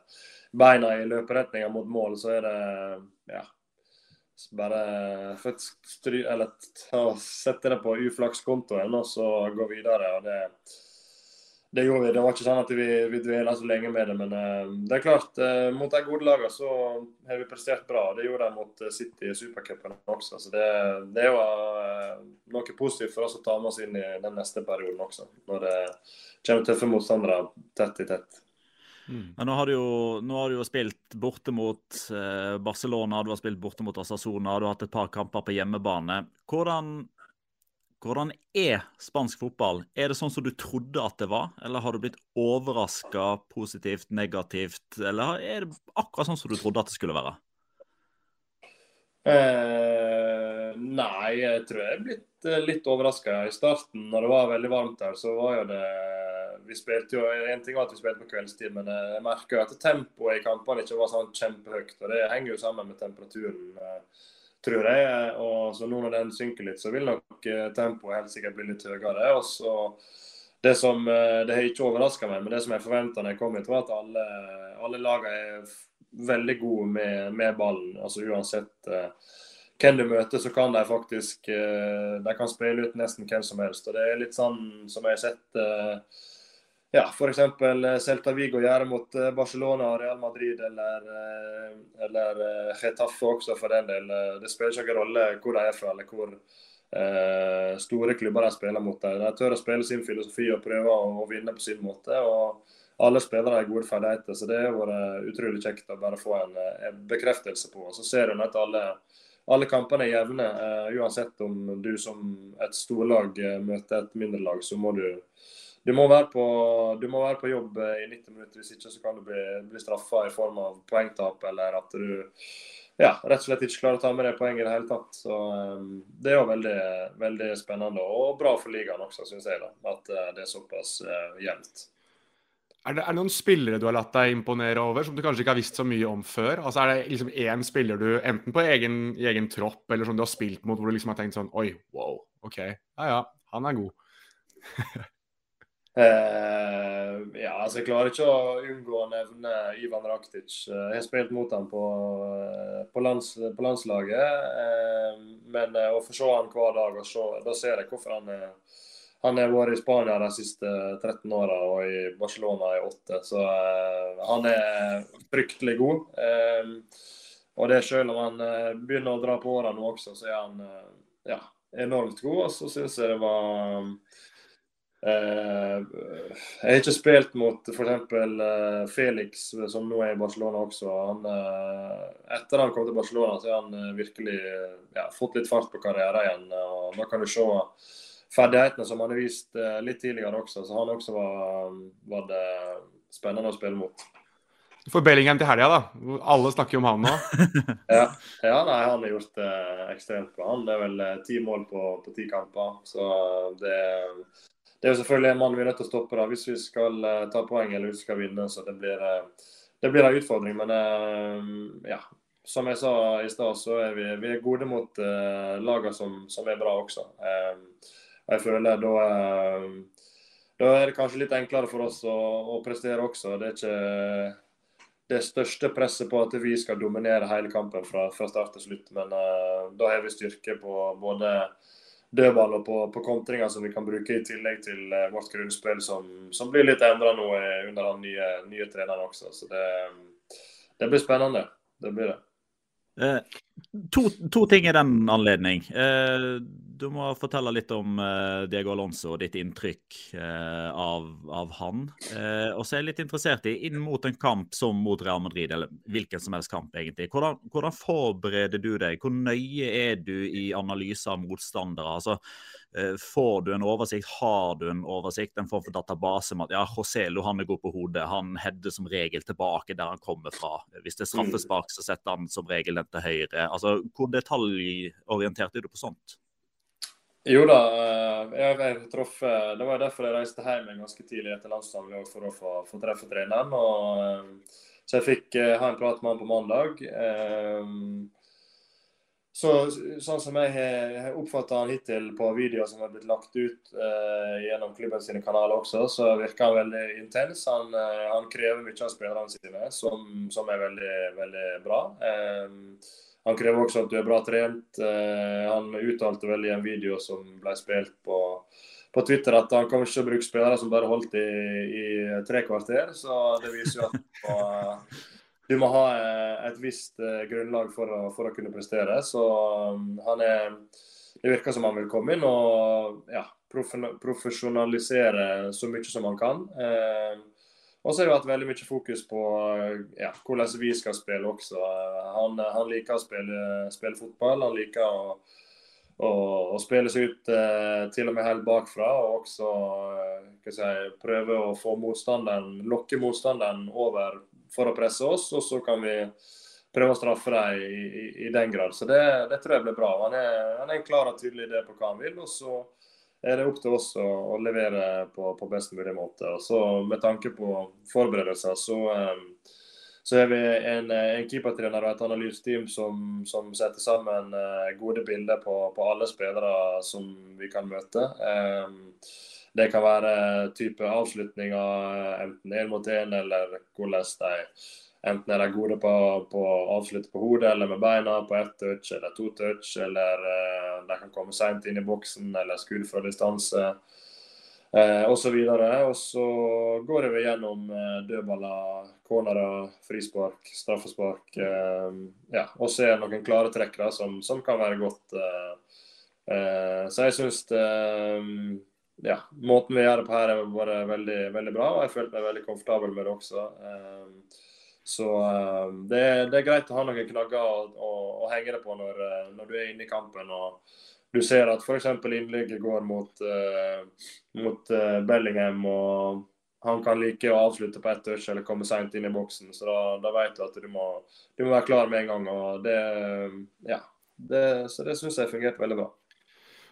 beina i løperetninga mot mål, så er det ja, bare stry, eller, ta, sette det på uflakskontoen og så gå videre. og det det gjorde vi. Det var ikke sånn at vi, vi dvela så lenge med det. Men uh, det er klart, uh, mot de gode lagene så har vi prestert bra. Det gjorde de mot eh, City i supercupen også. Så det, det var uh, noe positivt for oss å ta med oss inn i den neste perioden også. Når det kommer tøffe motstandere tett i tett. Mm. Men nå har, du jo, nå har du jo spilt borte mot Barcelona, du har spilt borte mot Asasona, du har hatt et par kamper på hjemmebane. Hvordan hvordan er spansk fotball? Er det sånn som du trodde at det var, eller har du blitt overraska positivt, negativt, eller er det akkurat sånn som du trodde at det skulle være? Eh, nei, jeg tror jeg er blitt eh, litt overraska. I starten, når det var veldig varmt her, så var jo det Vi spilte jo En ting var at vi spilte på kveldstid, men jeg merka at tempoet i kampene ikke var sånn kjempehøyt. Og det henger jo sammen med temperaturen. Eh, tror jeg. Og så nå når den synker litt, så vil nok eh, tempoet helt sikkert bli litt høyere. Og så det som eh, Det har ikke overraska meg, men det som jeg forventa da jeg kom hit, var at alle, alle lagene er veldig gode med, med ballen. Altså uansett hvem du møter, så kan de faktisk De kan spille ut nesten hvem som helst. Og det er litt sånn som jeg har sett ja, f.eks. Eh, Celta Vigo gjøre mot eh, Barcelona og Real Madrid, eller, eh, eller Getafe også, for den del. Det spiller ikke noen rolle hvor de er fra, eller hvor eh, store klubber de spiller mot. dem. De tør å spille sin filosofi og prøve å, vinne på sin måte. og alle spillere har gode ferdigheter, så det har vært utrolig kjekt å bare få en, en bekreftelse på. Så ser du at alle, alle kampene er jevne. Uh, uansett om du som et storlag møter et mindre lag, så må du du må, på, du må være på jobb eh, i 90 minutter, hvis ikke så kan du bli, bli straffa i form av poengtap, eller at du ja, rett og slett ikke klarer å ta med deg poeng i det hele tatt. Så um, Det er jo veldig, veldig spennende og bra for ligaen også, syns jeg, da, at uh, det er såpass uh, jevnt. Er det, er det, noen spillere du har latt deg imponere over, som du kanskje ikke har visst så mye om før? Altså Er det liksom én spiller du, enten på egen, egen tropp, eller som du har spilt mot, hvor du liksom har tenkt sånn Oi, wow, OK, ja ja, han er god. Uh, ja, altså Jeg klarer ikke å unngå å nevne Ivan Raktic. Uh, jeg har spilt mot ham på, uh, på, lands, på landslaget. men å få se han hver dag, og se, da ser jeg hvorfor han er han har vært i Spania de siste 13 åra og i Barcelona i 8. Så han er fryktelig god. og det selv om han begynner å dra på åra nå også, så er han ja, enormt god. Og så syns jeg det var Eh, jeg har ikke spilt mot f.eks. Uh, Felix, som nå er i Barcelona også. Han, uh, etter han kom til Barcelona, så har han uh, virkelig ja, fått litt fart på karrieren igjen. og Da kan du se ferdighetene som han har vist litt tidligere også. Så han også var, var det spennende å spille mot. Du får Bellingham til helga, da. Alle snakker jo om han nå. ja, ja nei, han har gjort det ekstremt bra. Han er vel ti mål på, på ti kamper. Så det det er jo selvfølgelig en mann vi er nødt til å stoppe da, hvis vi skal uh, ta poeng eller hvis vi skal vinne. Så det blir, uh, det blir en utfordring. Men uh, ja, som jeg sa i stad, så er vi, vi er gode mot uh, lagene som, som, er bra også. jeg føler da da er det kanskje litt enklere for oss å, å prestere også. Det er ikke det største presset på at vi skal dominere hele kampen fra, fra start til slutt. Men uh, da har vi styrke på både dødballer på, på kontringer som vi kan bruke i tillegg til uh, vårt grunnspill, som, som, blir litt endra nå under den nye, nye treneren også. Så det, det, blir spennende. Det blir det. Eh, To, to, ting i den anledning. Eh, du må fortelle litt om uh, Diego Alonso og ditt inntrykk uh, av, av, han. Uh, og så er jeg litt interessert i, inn mot en kamp som mot Real Madrid, eller hvilken som helst kamp, egentlig. Hvordan, hvordan forbereder du deg? Hvor nøye er du i analyse av motstandere? Altså, får du en oversikt? Har du en oversikt? En form for database med at ja, Joselo han er god på hodet. Han header som regel tilbake der han kommer fra. Hvis det er straffespark, så setter han som regel den til høyre. Altså, Hvor detaljorientert er du på sånt? Jo da, jeg, jeg traff Det var derfor jeg reiste hjem ganske tidlig etter landsdagen for å få, få treffe treneren. Og, eh, så jeg fikk ha en prat med han på mandag. Så, sånn som jeg har oppfatta han hittil på videoer som har blitt lagt ut eh, gjennom klubben sine kanaler også, så virker han veldig intens. Han, eh, han krever mye av spillerne sine, som, som er veldig, veldig bra. Eh, han krever også at du er bra trent. Eh, han uttalte vel i en video som ble spilt på, på Twitter at han kan ikke bruke spillere som bare holdt i, i tre kvarter. Så det viser jo at på, du må ha eh, et visst eh, grunnlag for å, for å kunne prestere. Så han er Det virker som han vil komme inn og ja, profesjonalisere så mye som han kan. Eh, og så har det vært veldig mye fokus på ja, hvordan vi skal spille også. Han, han liker å spille, spille, fotball. Han liker å, å, å spille seg ut eh, til og med helt bakfra. Og også eh, si, prøve å få motstanderen, lokke motstanderen over for å presse oss, og så kan vi prøve å straffe dem i, i, i, den grad. Så det, det, tror jeg blir bra. Han er, han er klar og tydelig idé på hva han vil. og så er det opp til oss å, å levere på, på, best mulig måte. Og så Med tanke på forberedelser, så, um, så er vi en, en keepertrener og et analyseteam som, som, setter sammen uh, gode bilder på, på, alle spillere som vi kan møte. Um, det kan være type avslutninger, enten én mot én, eller hvordan de enten er de gode på, å avslutte på hodet eller med beina, på ett touch eller to touch, eller uh, de kan komme seint inn i boksen eller skudd fra distanse eh, osv. Og, og så går vi gjennom eh, dødballer, cornerer, frispark, straffespark. Eh, ja, og så er det noen klare trekk da, som, som, kan være godt. så jeg syns ja, måten vi gjør det på her, er bare veldig, veldig bra. Og jeg følte meg veldig komfortabel med det også. Ehm, så ehm, det, det, er greit å ha noen knagger å, å, henge det på når, eh, når, du er inne i kampen. og du ser at f.eks. innlegget går mot, uh, mot uh, Bellingham, og han kan like å avslutte på ett touch eller komme seint inn i boksen. Så da, da vet du at du må, du må, være klar med en gang. og det, ja, det, Så det syns jeg fungerte veldig bra.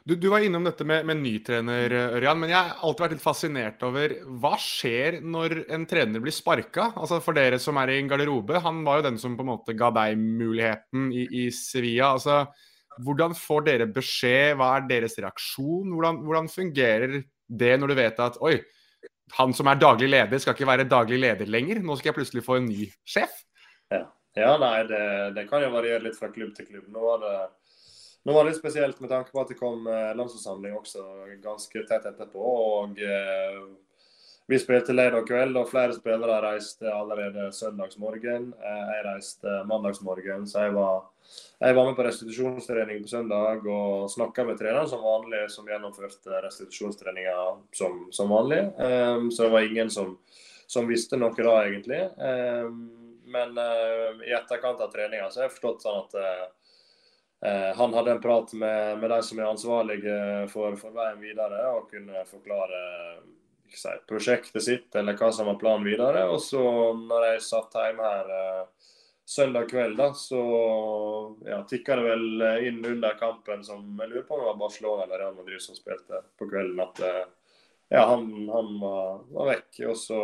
Du, du, var innom dette med, med ny trener, Ørjan. Men jeg har alltid vært litt fascinert over hva skjer når en trener blir sparka? Altså for dere som er i en garderobe. Han var jo den som på en måte ga deg muligheten i, i Sevilla. Altså, hvordan får dere beskjed? Hva er deres reaksjon? Hvordan, hvordan fungerer det når du vet at oi, han som er daglig leder, skal ikke være daglig leder lenger. Nå skal jeg plutselig få en ny sjef. Ja, ja nei, det, det, kan jo variere litt fra klubb til klubb. Nå var det nå var det litt spesielt med tanke på at det kom eh, landsforsamling også ganske tett etterpå. og eh, Vi spilte lørdag kveld, og flere spillere reiste allerede søndagsmorgen. Eh, jeg reiste mandagsmorgen, så jeg var, jeg var med på restitusjonstrening på søndag og snakka med treneren som vanlig, som gjennomførte restitusjonstreninga som, som, vanlig. Um, så det var ingen som, som, visste noe da, egentlig. Um, men i etterkant av treninga så har jeg forstått sånn at Eh, han hadde en prat med, med de som er ansvarlige for, for veien videre, og kunne forklare si, prosjektet sitt eller hva som var planen videre. Og så når jeg satt hjemme her eh, søndag kveld, da, så ja, tikka det vel inn under kampen som jeg lurer på om det var Barcelona eller Real Madrid som spilte på kvelden, at eh, ja, han, han var, var, vekk. Og så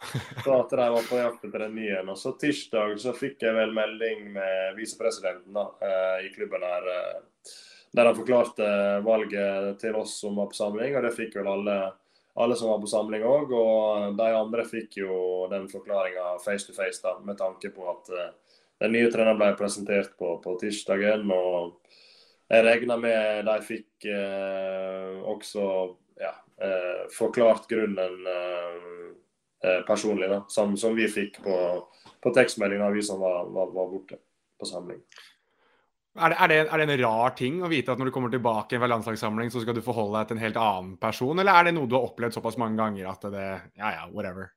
så at de var på jakt etter en ny en. Og så tirsdag så fikk jeg vel melding med visepresidenten eh, i klubben her. Eh, der han forklarte valget til oss som var på samling, og det fikk vel alle, alle som var på samling òg. Og de andre fikk jo den forklaringa face to face, da, med tanke på at uh, den nye treneren ble presentert på, på tirsdagen. Og jeg regner med de fikk eh, også ja, eh, forklart grunnen Eh, personlig, da, som, som, vi fikk på, på tekstmeldinga, vi som var, var, var, borte på samling. Er det, er, det, er det, en rar ting å vite at når du kommer tilbake fra landslagssamling, så skal du forholde deg til en helt annen person, eller er det noe du har opplevd såpass mange ganger at det Ja, ja, whatever?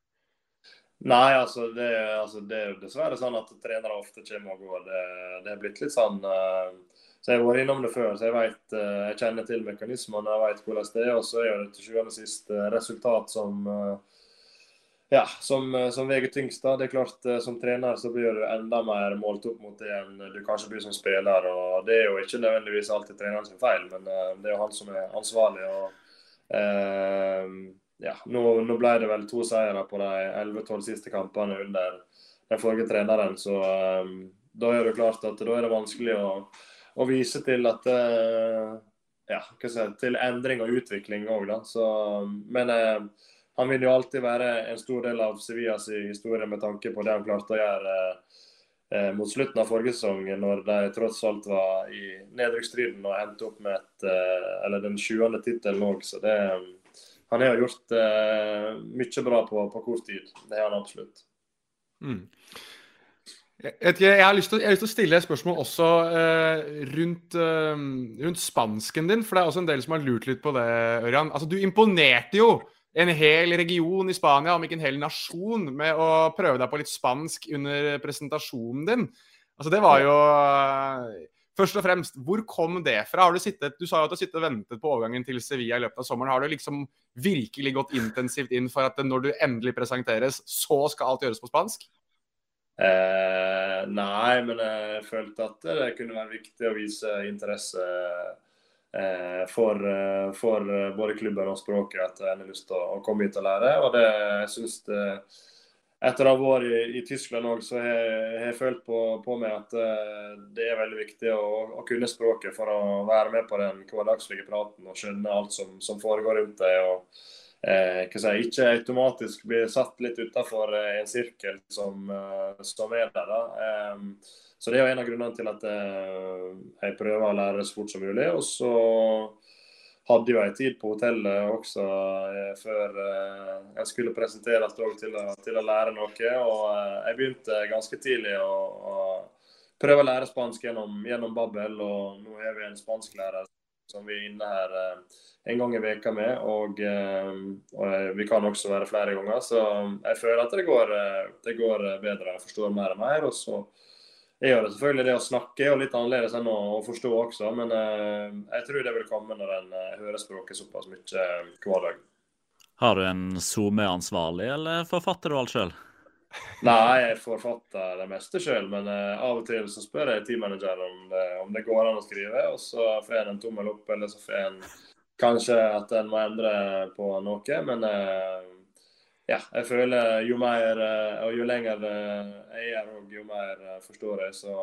Nei, altså det, altså det er jo dessverre sånn at trenere ofte kommer og går. Det, er blitt litt sånn uh, Så Jeg har vært innom det før, så jeg vet, uh, jeg kjenner til mekanismene, jeg vet hvordan det er. Og så er det til sjuende og sist uh, resultat som ja, som, eh, som veier tyngst. Det er klart, eh, Som trener så blir du enda mer målt opp mot det enn du kanskje blir som spiller. og Det er jo ikke nødvendigvis alltid treneren sin feil, men eh, det er jo han som er ansvarlig. og eh, ja, nå, nå, ble det vel to seire på de 11-12 siste kampene under den forrige treneren. Så eh, da er det klart at da er det vanskelig å, å vise til at eh, ja, si, til endring og utvikling òg, da. Så, men han vil jo alltid være en stor del av Sevillas historie med tanke på det han klarte å gjøre eh, mot slutten av forrige sesong, når de tross alt var i nedrykksstriden og endte opp med et, eh, eller den 20. tittelen òg. Så det, han har gjort eh, mye bra på, på, kort tid. Det har han absolutt. Mm. Jeg, jeg, jeg, har lyst til, å stille et spørsmål også eh, rundt, eh, rundt, spansken din. For det er også en del som har lurt litt på det, Ørjan. Altså, du imponerte jo en hel region i Spania, om ikke en hel nasjon, med å prøve deg på litt spansk under presentasjonen din. Altså, det var jo eh, Først og fremst, hvor kom det fra? Har Du sittet, du sa jo at du har sittet og ventet på overgangen til Sevilla i løpet av sommeren. Har du liksom virkelig gått intensivt inn for at når du endelig presenteres, så skal alt gjøres på spansk? Eh, nei, men jeg følte at det kunne være viktig å vise interesse for, eh, for, eh, både klubben og språket at en har lyst til å, komme hit og lære. Og det synes det, etter å ha vært i, i Tyskland òg, så har jeg følt på, på, meg at det er veldig viktig å, å, kunne språket for å være med på den hverdagslige praten og skjønne alt som, som foregår rundt deg. og eh, si, Ikke automatisk bli satt litt utafor en sirkel som, som er der. da. Så det er jo en av grunnene til at eh, jeg prøver å lære så fort som mulig. Og så hadde jo jeg tid på hotellet også eh, før eh, jeg skulle presenteres til, til, å lære noe. Og jeg begynte ganske tidlig å, å prøve å lære spansk gjennom, gjennom Babbel. Og nå har vi en spansklærer som vi er inne her en gang i veka med. Og, og, vi kan også være flere ganger. Så jeg føler at det går, det går bedre. Jeg forstår mer og mer. og så det gjør det selvfølgelig. Det å snakke er litt annerledes enn å, forstå også, men eh, jeg tror det vil komme når en eh, hører språket såpass mye eh, hver dag. Har du en SoMe-ansvarlig, eller forfatter du alt sjøl? Nei, jeg forfatter det meste sjøl, men av og til så spør jeg teammanageren om, det, om det går an å skrive, og så får en en tommel opp, eller så får en kanskje at en må endre på noe. Men ja, jeg føler jo mer eh, og jo lenger jeg jeg gjør, jo mer eh, forstår jeg. Så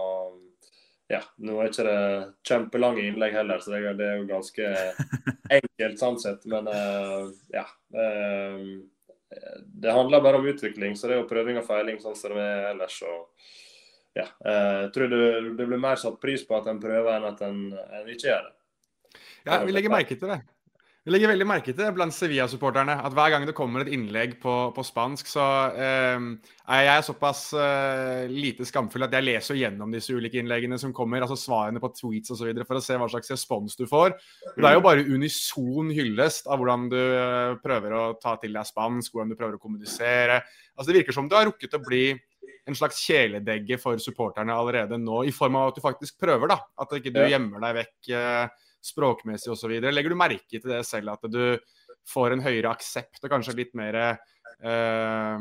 ja, nå er ikke det kjempelange innlegg heller, så det er jo ganske enkelt sånn sett. Men ja. Det handler bare om utvikling, så det er jo prøving og feiling sånn som det er ellers. Og ja, jeg tror det, det blir mer satt pris på at en prøver enn at en, en ikke gjør det. Ja, vi legger merke til det. Vi legger veldig merke til det blant Sevilla-supporterne. At hver gang det kommer et innlegg på, på spansk, så eh, er jeg såpass eh, lite skamfull at jeg leser gjennom disse ulike innleggene som kommer, altså svarene på tweets osv., for å se hva slags respons du får. Det er jo bare unison hyllest av hvordan du eh, prøver å ta til deg spansk, hvordan du prøver å kommunisere. Altså Det virker som du har rukket å bli en slags kjæledegge for supporterne allerede nå, i form av at du faktisk prøver, da. At ikke du gjemmer deg vekk. Eh, språkmessig osv. Legger du merke til det selv, at du får en høyere aksept og kanskje litt mer eh,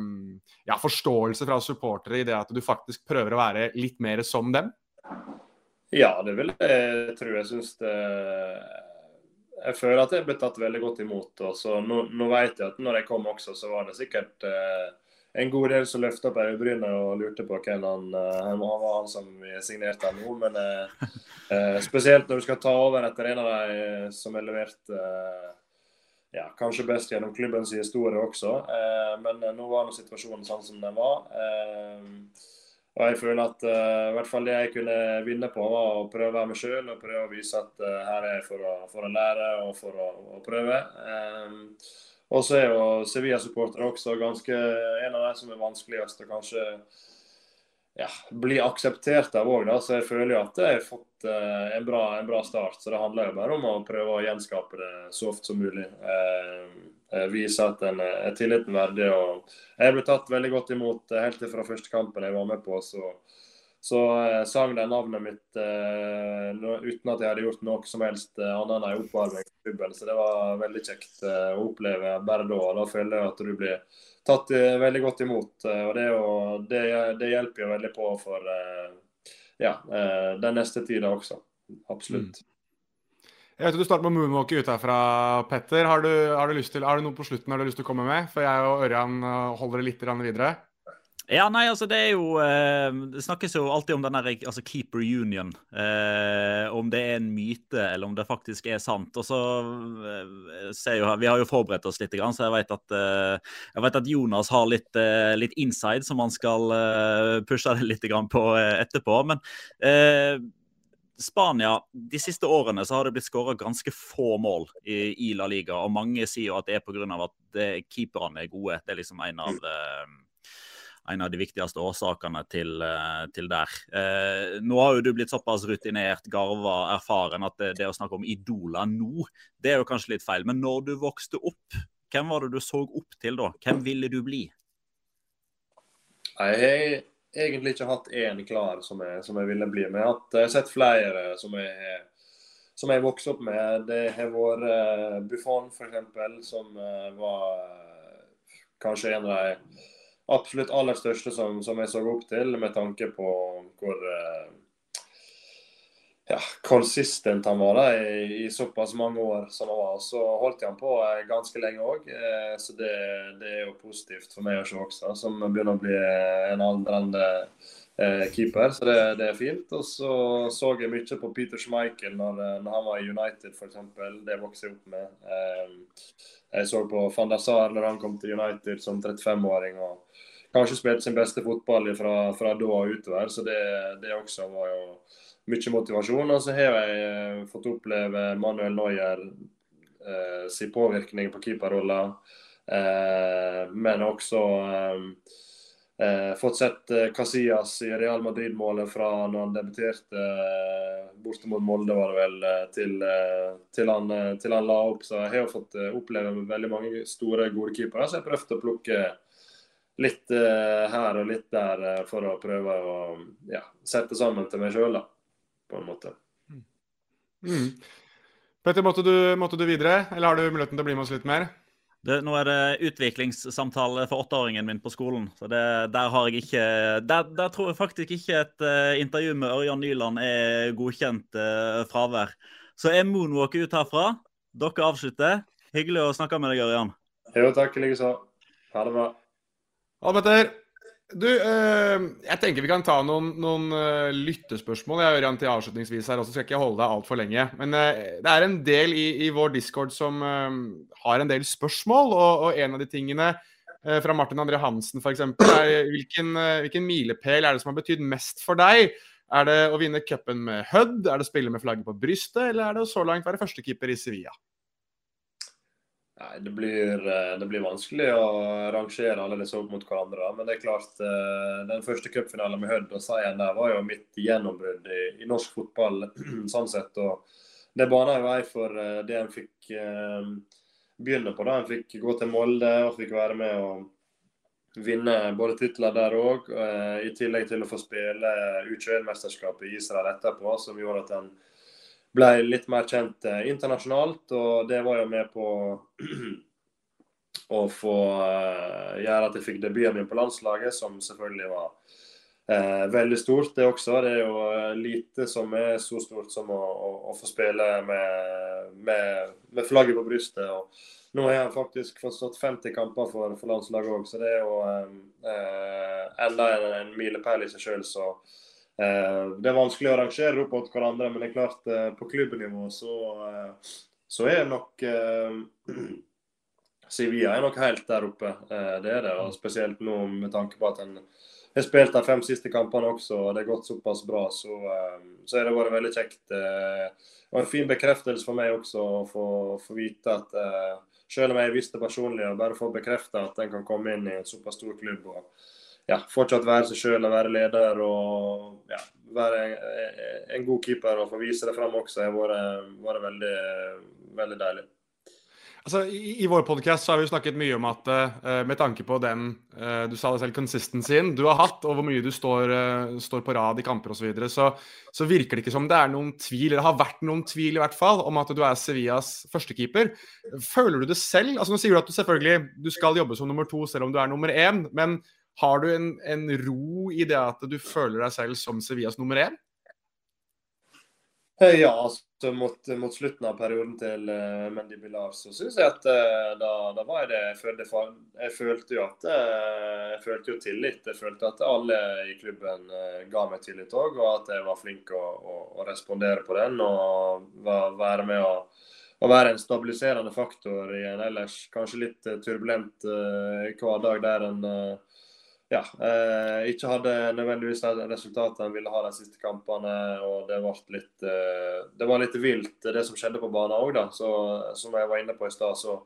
ja, forståelse fra supportere i det at du faktisk prøver å være litt mer som dem? Ja, det vil jeg tro. Jeg syns det Jeg føler at jeg ble tatt veldig godt imot. Og nå, nå vet jeg at når jeg kom også, så var det sikkert eh, en god del som løfta på øyebrynene og lurte på hvem han, uh, han var han som signerte nå. Men uh, uh, spesielt når du skal ta over etter en av de som er levert ja, kanskje best gjennom klubbens historie også. men nå var nå situasjonen sånn som den var. og jeg føler at i hvert fall det jeg kunne vinne på, var å prøve å være meg sjøl og prøve å vise at her er jeg for å, for å lære og for å, å prøve. Og så er jo Sevilla-supportere også ganske en av de som er vanskeligst. å kanskje ja, bli akseptert av òg. Så jeg føler jo at jeg har fått uh, en, bra, en, bra, start. Så det handler jo bare om å prøve å gjenskape det så ofte som mulig. Uh, vise at en er tilliten verdig. og Jeg ble tatt veldig godt imot helt fra første kampen jeg var med på. så så uh, sang de navnet mitt no, uten at jeg hadde gjort noe som helst uh, annet enn en oppvarming på klubben. Så det var veldig kjekt å oppleve bare da. Da føler jeg at du blir tatt veldig godt imot. og det, jo, det, det, hjelper jo veldig på for ja, den neste tida også. Absolutt. Mm. Jeg vet Du starter med moonwalker ut herfra, Petter. Har du, har du, til, har du noe på slutten har du lyst til å komme med? For jeg og Ørjan holder det litt videre. Ja, nei, altså det er jo eh, Det snakkes jo alltid om den der, altså keeper union. Eh, om det er en myte, eller om det faktisk er sant. Og så eh, ser jo Vi har jo forberedt oss litt, så jeg vet at, eh, jeg vet at Jonas har litt, eh, litt, inside som han skal eh, pushe det litt på etterpå. Men Spania, de siste årene så har det blitt skåra ganske få mål i, La Liga. Og mange sier jo at det er pga. at keeperne er gode. Det er liksom en av en av de viktigste årsakene til, eh, til der. Eh, nå har jo du blitt såpass rutinert, garva, erfaren at det, det, å snakke om idoler nå, det er jo kanskje litt feil. Men når du vokste opp, hvem var det du så opp til da? Hvem ville du bli? Jeg har egentlig ikke hatt én klar som jeg, som jeg ville bli. Men jeg har sett flere som jeg som jeg vokste opp med. Det har vært uh, Buffon, f.eks., som uh, var kanskje en av de absolutt aller største som, som, jeg så opp til, med tanke på hvor uh, ja, konsistent han var da, i, i, såpass mange år som han var. Så holdt han på uh, ganske lenge òg, uh, så det, det, er jo positivt for meg å se også, som begynner å bli en aldrende keeper, så det, det, er fint. Og så så jeg mye på Peter Schmeichel når, når han var i United, f.eks. Det vokste jeg opp med. Jeg så på van der Sar når han kom til United som 35-åring. og kanskje spilte sin beste fotball fra, fra da og utover. Så det, det, også var jo mye motivasjon. Og så har jeg eh, fått oppleve Manuel Neuer eh, sin påvirkning på keeperrolla, eh, men også eh, eh fått sett eh, Casillas i Real Madrid-målet fra når han debuterte mot Molde, var det vel, til, til, han, til, han, la opp. Så jeg har fått oppleve veldig mange store, gode keepere. Så jeg har prøvd å plukke litt uh, her og litt der uh, for å prøve å ja, sette sammen til meg sjøl, på en måte. Mm. mm. Petter, måtte du, måtte du, videre, eller har du muligheten til å bli med oss litt mer? Det, nå er det utviklingssamtale for åtteåringen min på skolen. så det, Der har jeg ikke, der, der, tror jeg faktisk ikke et uh, intervju med Ørjan Nyland er godkjent fravær. Så jeg moonwalker ut herfra. Dere avslutter. Hyggelig å snakke med deg, Ørjan. Jo, takk likeså. Ha det bra. Almeter, du, eh, jeg tenker vi kan ta noen, noen uh, lyttespørsmål. Jeg hører til avslutningsvis her også, skal ikke holde deg altfor lenge. Men uh, det er en del i, i vår discord som har en del spørsmål. Og, og en av de tingene fra Martin André Hansen f.eks. hvilken, hvilken milepæl er det som har betydd mest for deg? Er det å vinne cupen med Hødd? Er det å spille med flagget på brystet? Eller er det å så langt være førstekeeper i Sevilla? Nei, det blir, eh, det blir, vanskelig å rangere alle disse opp mot hverandre. Men det er klart, eh, den første cupfinalen med Hødd og seieren der var jo mitt gjennombrudd i, i, norsk fotball. sånn sett, og Det bana jo vei for eh, det en fikk begynne på. da En fikk gå til Molde og fikk være med og vinne både titler der òg. I tillegg til å få spille U21-mesterskapet i Israel etterpå, som gjorde at en ble litt mer kjent eh, internasjonalt. Og det var jo med på å få uh, gjøre at jeg fikk debuten min på landslaget, som selvfølgelig var Eh, veldig stort, det også. Det er jo uh, lite som er så stort som å, å, å få spille med, med, med, flagget på brystet. og nå har jeg faktisk fått stått 50 kamper for, for landslaget òg, så det er jo enda en, en milepæl i seg sjøl. Eh, det er vanskelig å rangere opp mot hverandre, men det er klart eh, på klubbnivå så, eh, så er nok Sevilla er nok helt der oppe. Det er det. og Spesielt nå med tanke på at en har spilt de fem siste kampene også, og det har gått såpass bra, så, så har det vært veldig kjekt. Og en fin bekreftelse for meg også å få, få vite at selv om jeg visste personlig, og bare få bekrefta at en kan komme inn i en såpass stor klubb og ja, fortsatt være seg sjøl og være leder og ja, være en, en, god keeper og få vise det fram også, har vært, vært veldig, veldig deilig. Altså, i, I vår podkast har vi jo snakket mye om at uh, med tanke på den uh, du sa det selv, consistencyen du har hatt, og hvor mye du står, uh, står på rad i kamper osv., så, videre, så så virker det ikke som det er noen tvil, eller har vært noen tvil i hvert fall, om at du er Sevillas førstekeeper. Føler du det selv? Altså Nå sier du at du selvfølgelig du skal jobbe som nummer to selv om du er nummer én, men har du en, en ro i det at du føler deg selv som Sevillas nummer én? Ja, altså mot, mot, slutten av perioden til uh, Mendy Bilal så syns jeg at uh, da, da, var jeg det jeg følte, jeg følte jo at uh, Jeg følte jo tillit. Jeg følte at alle i klubben uh, ga meg tillit òg, og at jeg var flink å, å, å respondere på den og var, være med å, å være en stabiliserende faktor i en ellers kanskje litt turbulent hverdag der en ja, eh, ikke hadde nødvendigvis resultatet en ville ha de siste kampene. og Det, litt, eh, det var litt vilt, det som skjedde på banen òg. Som jeg var inne på i stad, så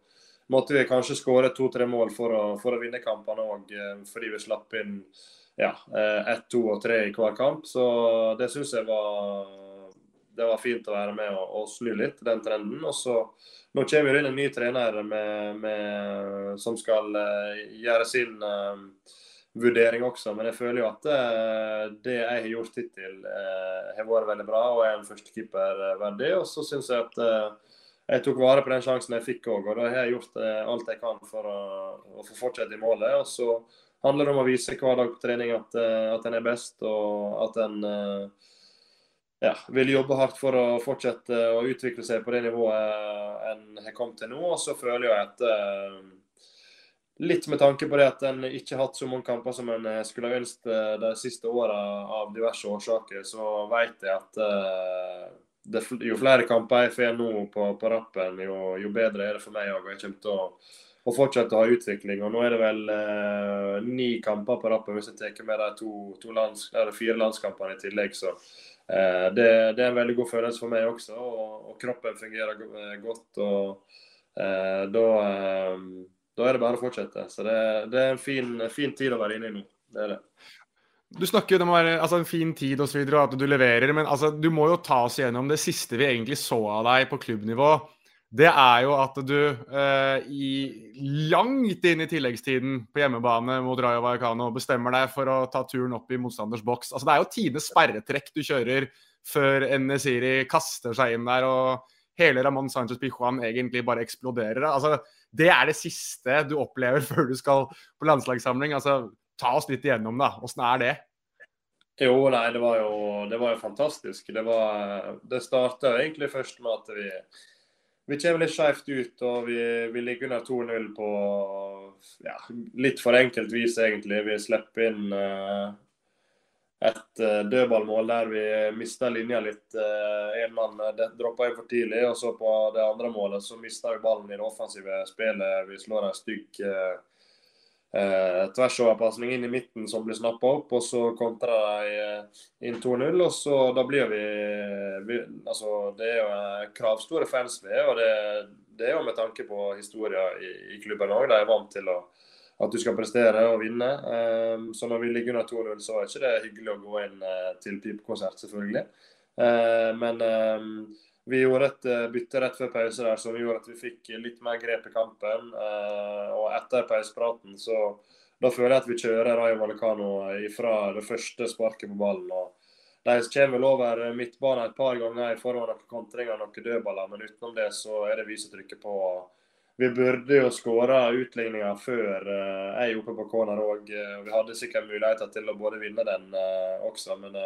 måtte vi kanskje skåre to-tre mål for å, for å, vinne kampene òg. Eh, fordi vi slapp inn ja, eh, ett, to og tre i hver kamp. Så det syns jeg var, det var fint å være med og, og snu litt, den trenden. og så nå kommer det inn en ny trener med, med, som skal uh, gjøre sin vurdering også. Men jeg føler jo at uh, det jeg har gjort hittil, uh, har vært veldig bra og er en førstekeeper uh, verdig. Og så syns jeg at jeg tok vare på den sjansen jeg fikk òg, og da har jeg gjort alt jeg kan for å, å, få fortsette i målet. Og så handler det om å vise hver dag på trening at, at en er best, og at en ja, vil jobbe hardt for å fortsette å utvikle seg på det nivået en har kommet til nå. Og så føler jeg at Litt med tanke på det at en ikke har hatt så mange kamper som en eh, skulle ha ønsket eh, de siste åra av diverse årsaker, så vet jeg at uh, det, jo flere kamper jeg får nå på, på rappen, jo, jo, bedre er det for meg òg. Jeg kommer til å, å, fortsette å ha utvikling. og Nå er det vel uh, ni kamper på rappen hvis jeg tar med de to, to lands, fire landskampene i tillegg. så uh, det, det, er en veldig god følelse for meg også, og, og kroppen fungerer godt. og da da er det bare å fortsette. Så det, det er en fin, fin, tid å være inne i nå. Det er det. Du snakker jo om altså, en fin tid og så videre, og at du leverer, men altså, du må jo ta oss gjennom det siste vi egentlig så av deg på klubbnivå. Det er jo at du eh, i langt inn i tilleggstiden på hjemmebane mot Rayo Vallecano bestemmer deg for å ta turen opp i motstanders boks. Altså, det er jo tidenes sperretrekk du kjører før Nesiri kaster seg inn der og hele Ramón Sánchez Pijuan egentlig bare eksploderer. Altså, det er det siste du opplever før du skal på landslagssamling. Altså, ta oss litt igjennom, da. Åssen er det? Jo, nei, det var jo, det var jo fantastisk. Det, var, det starta egentlig først med at vi, vi kommer litt skjevt ut. og Vi, vi ligger under 2-0 på ja, litt for enkelt vis, egentlig. Vi slipper inn uh, et uh, dødballmål der vi mista linja litt. Én uh, mann uh, droppa inn for tidlig, og så på det andre målet så mista vi ballen i det offensive spillet. Vi slår en stygg uh, tversoverpasning inn i midten som blir snappa opp, og så kontrer de inn 2-0. og så Da blir vi, vi, Altså, det er jo kravstore fans vi er, og det, det, er jo med tanke på historien i, i klubben òg. De er vant til å at du skal prestere og vinne. Um, så når vi ligger under 2-0, så er ikke det hyggelig å gå inn uh, til pipekonsert, selvfølgelig. Uh, men um, vi gjorde et uh, bytte rett før pause der som gjorde at vi fikk litt mer grep i kampen. og etter pausepraten så da føler jeg at vi kjører Rayo Vallecano fra det første sparket på ballen. og De kommer vel over midtbanen et par ganger i forhånd av kontringer og noen dødballer, men utenom det så er det vi som trykker på. og vi burde jo skåra utligninga før uh, jeg oppe på corner òg. Uh, vi hadde sikkert muligheter til å både vinne den uh, også, men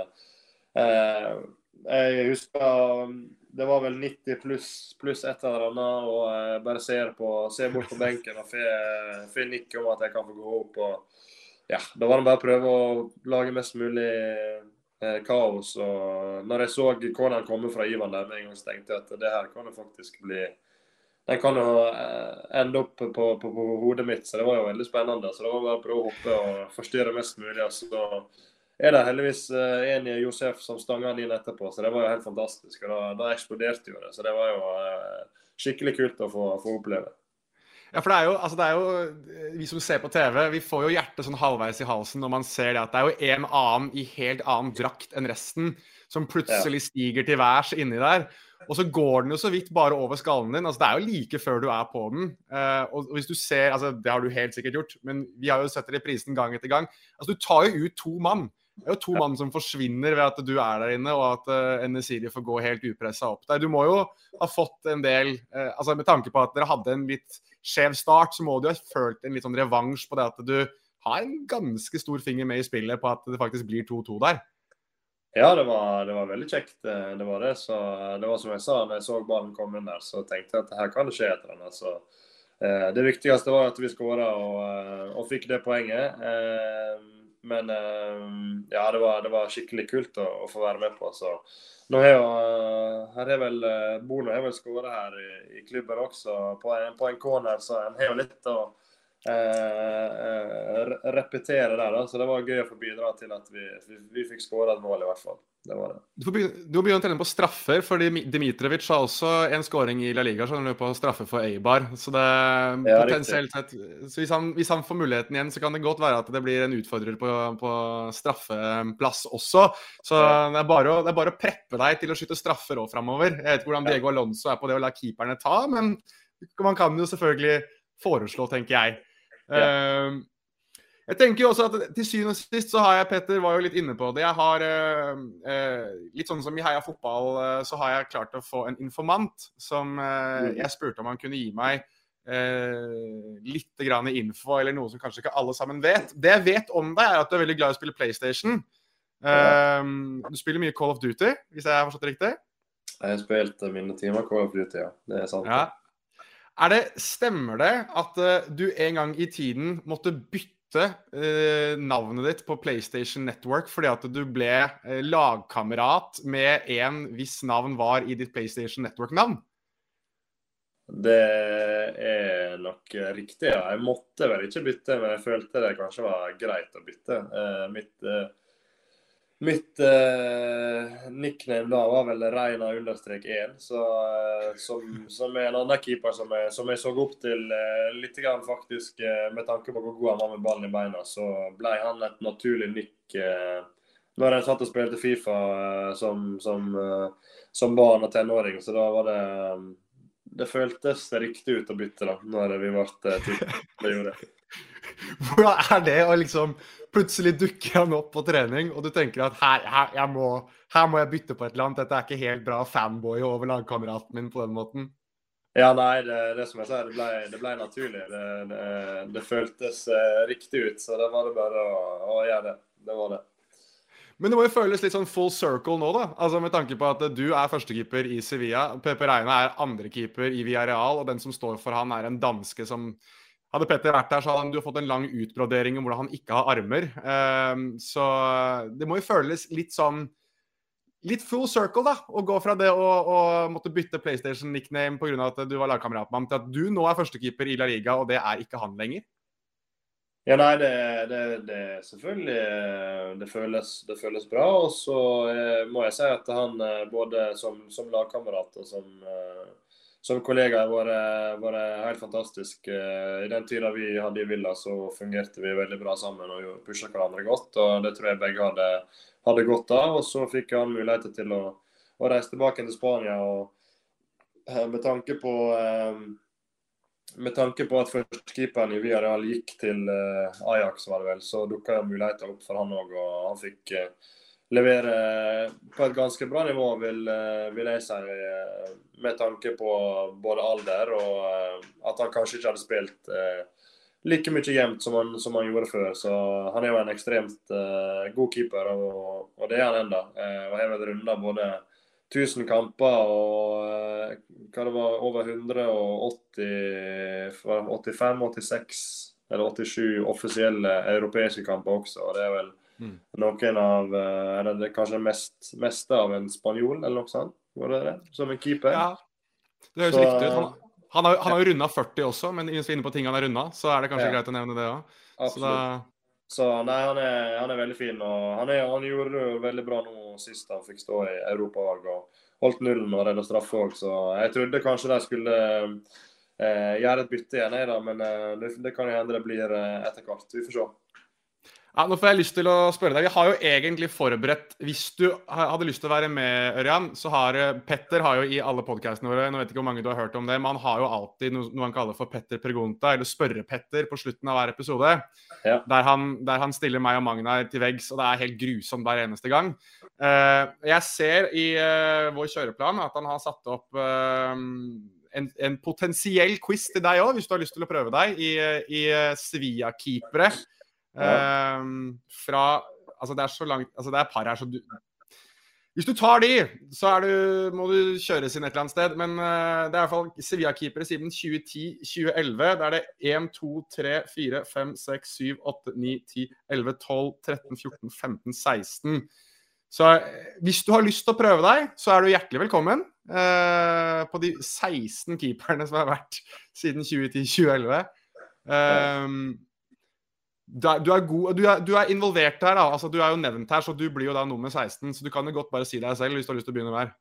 jeg husker um, det var vel 90 pluss plus et eller annet, og jeg bare ser, på, ser bort på benken og får nikk om at jeg kan få gå opp. og ja, Da var det bare å prøve å lage mest mulig kaos. og når jeg så corneren komme fra Ivan der med en gang, så tenkte jeg at det her kan jo faktisk bli den kan jo eh, ende opp på, på, på, hodet mitt, så det var jo veldig spennende. Så det var bare å prøve å hoppe og forstyrre mest mulig. Så da er det heldigvis eh, en i Josef som stanga den inn etterpå, så det var jo helt fantastisk. og Da, da eksploderte jo det. Så det var jo eh, skikkelig kult å få, få oppleve. Ja, for det er, jo, altså det er jo Vi som ser på TV, vi får jo hjertet sånn halvveis i halsen når man ser det at det er jo en annen i helt annen drakt enn resten som plutselig stiger til værs inni der. Og så går den jo så vidt bare over skallen din. altså Det er jo like før du er på den. Uh, og hvis du ser, altså Det har du helt sikkert gjort, men vi har jo sett reprisen gang etter gang. altså Du tar jo ut to mann. Det er jo to mann som forsvinner ved at du er der inne, og at uh, Enesiri får gå helt upressa opp der. Du må jo ha fått en del uh, altså Med tanke på at dere hadde en litt skjev start, så må du ha følt en litt sånn revansj på det at du har en ganske stor finger med i spillet på at det faktisk blir 2-2 der. Ja, det var, det var, veldig kjekt. Eh, det var det. Så det var som jeg sa, når jeg så ballen komme inn der, så tenkte jeg at her kan det skje et eller annet. Så, eh, det viktigste var at vi skåra og, og, fikk det poenget. Eh, men eh, ja, det var, det var, skikkelig kult å, å, få være med på. Så nå har jo, her er vel eh, Bono har vel skåra her i, i, klubben også, på en, på en corner, så en har jo litt å eh, repetere der. da, Så det var gøy å få bidra til at vi, vi, vi fikk skåra et mål, i hvert fall det var det. Du, du må begynne å trene på straffer, fordi Dmitrovic har også en skåring i La Liga skjønner du, på straffe for Eibar. Så det ja, potensielt sett så hvis han, hvis han, får muligheten igjen, så kan det godt være at det blir en utfordrer på, på straffeplass også. Så ja. det, er bare å, det er bare å preppe deg til å skyte straffer òg framover. Jeg vet ikke hvordan Diego Alonso er på det å la keeperne ta, men man kan jo selvfølgelig foreslå, tenker jeg. Ja. Uh, jeg tenker jo også at Til syvende og sist så har jeg Petter var jo litt inne på det. Jeg har eh, eh, Litt sånn som i Heia fotball, eh, så har jeg klart å få en informant som eh, mm. jeg spurte om han kunne gi meg eh, litt grann info, eller noe som kanskje ikke alle sammen vet. Det jeg vet om deg, er at du er veldig glad i å spille PlayStation. Eh, du spiller mye Call of Duty, hvis jeg har forstått det riktig? Jeg har spilt mine timer Call of Duty, ja. Det er sant. Ja. Er det, stemmer det at du en gang i tiden måtte bytte Uh, navnet ditt på PlayStation Network fordi at du ble uh, lagkamerat med en hvis navn var i ditt PlayStation Network-navn? Det er nok riktig, ja. Jeg måtte vel ikke bytte, men jeg følte det kanskje var greit å bytte. Uh, mitt Mitt eh, nickname da var vel Reina understrek 1, så, eh, som, som, er en annen keeper som jeg, som jeg så opp til eh, litt grann faktisk eh, med tanke på hvor god han var med ballen i beina. Så ble han et naturlig nikk eh, når jeg satt og spilte Fifa eh, som, som, som, barn og tenåring. Så da var det Det føltes riktig ut å bytte da, når vi ble ti. Hvordan er det å liksom Plutselig dukker han opp på trening, og du tenker at her, her, må, her må jeg bytte på et eller annet. Dette er ikke helt bra fanboy over lagkameraten min på den måten. Ja, nei, det, det som jeg sier, det ble, det ble naturlig. Det, det, det føltes uh, riktig ut, så da var det bare å, å gjøre det. Det var det. Men det må jo føles litt sånn full circle nå, da. Altså Med tanke på at du er førstekeeper i Sevilla. Pepe Reina er andrekeeper i Villarreal, og den som står for han, er en danske som hadde Petter vært der, så hadde du fått en lang utbrodering om hvordan han ikke har armer. Um, så det må jo føles litt sånn Litt full circle, da. Å gå fra det å, å måtte bytte PlayStation-nickname pga. at du var lagkamerat til at du nå er førstekeeper i La Liga, og det er ikke han lenger. Ja, nei, det, det selvfølgelig det føles, det føles, bra. Og så eh, må jeg si at han eh, både som, som lagkamerat og som eh, som kollegaer vært, vært helt fantastisk. Eh, I den tida vi hadde i Villa, så fungerte vi veldig bra sammen og pusha hverandre godt. og Det tror jeg begge hadde, hadde godt av. og Så fikk han muligheter til å, å reise tilbake til Spania. og eh, Med tanke på eh, med tanke på at førstekeeperen i Villarreal gikk til Ajax, var det vel, så dukka muligheter opp for han òg. Og han fikk levere på et ganske bra nivå, vil, eh, vil, jeg si. Eh, med tanke på både alder og eh, at han kanskje ikke hadde spilt like mye jevnt som som han gjorde før. Så han er jo en ekstremt god keeper, og, og det er han ennå. og har vel runda både 1000 kamper og hva det var, over 180 85-86 eller 87 offisielle europeiske kamper også. og det er vel Mm. Noen av eh, Er det kanskje mest, meste av en spanjol, eller noe sånt? Var det det? Som en keeper? Ja, det høres så, riktig ut. Han, han, har, han har jo runda 40 også, men er inne på ting han har runda, så er det kanskje ja. greit å nevne det òg. Så, så nei, han er, han er, veldig fin. og han, er, han, gjorde det veldig bra nå sist han fikk stå i Europa og holdt nullen og redda straffe òg, så jeg trodde kanskje de skulle eh, gjøre et bytte igjen, jeg, da. Men eh, det, det kan jo hende det blir eh, etter hvert. Vi får se. Ja, nå får jeg lyst til å spørre deg. Vi har jo egentlig forberedt Hvis du hadde lyst til å være med, Ørjan, så har eh, Petter har jo i alle podkastene våre Nå vet jeg ikke hvor mange du har hørt om det, men han har jo alltid noe, noe han kaller for Petter Pregunta, eller Spørre-Petter, på slutten av hver episode. Ja. Der, han, der han stiller meg og Magnar til veggs, og det er helt grusomt hver eneste gang. Uh, jeg ser i uh, vår kjøreplan at han har satt opp uh, en, en potensiell quiz til deg òg, hvis du har lyst til å prøve deg, i, i eh, Ehm, fra Altså, det er så langt Altså, det er par her, så du Hvis du tar de, så du, må du kjøres inn et eller annet sted. Men uh, det er i hvert fall Sevilla-keepere siden 2010-2011. Da er det 1, 2, 3, 4, 5, 6, 7, 8, 9, 10, 11, 12, 13, 14, 15, 16. Så eh, hvis du har lyst til å prøve deg, så er du hjertelig velkommen uh, på de 16 keeperne som har vært siden 2010-2011. Um, du er, du, er god, du, er, du er involvert her, da. Altså, du er jo nevnt her, så du blir jo da nummer 16. Så du kan jo godt bare si deg selv hvis du har lyst til å begynne der.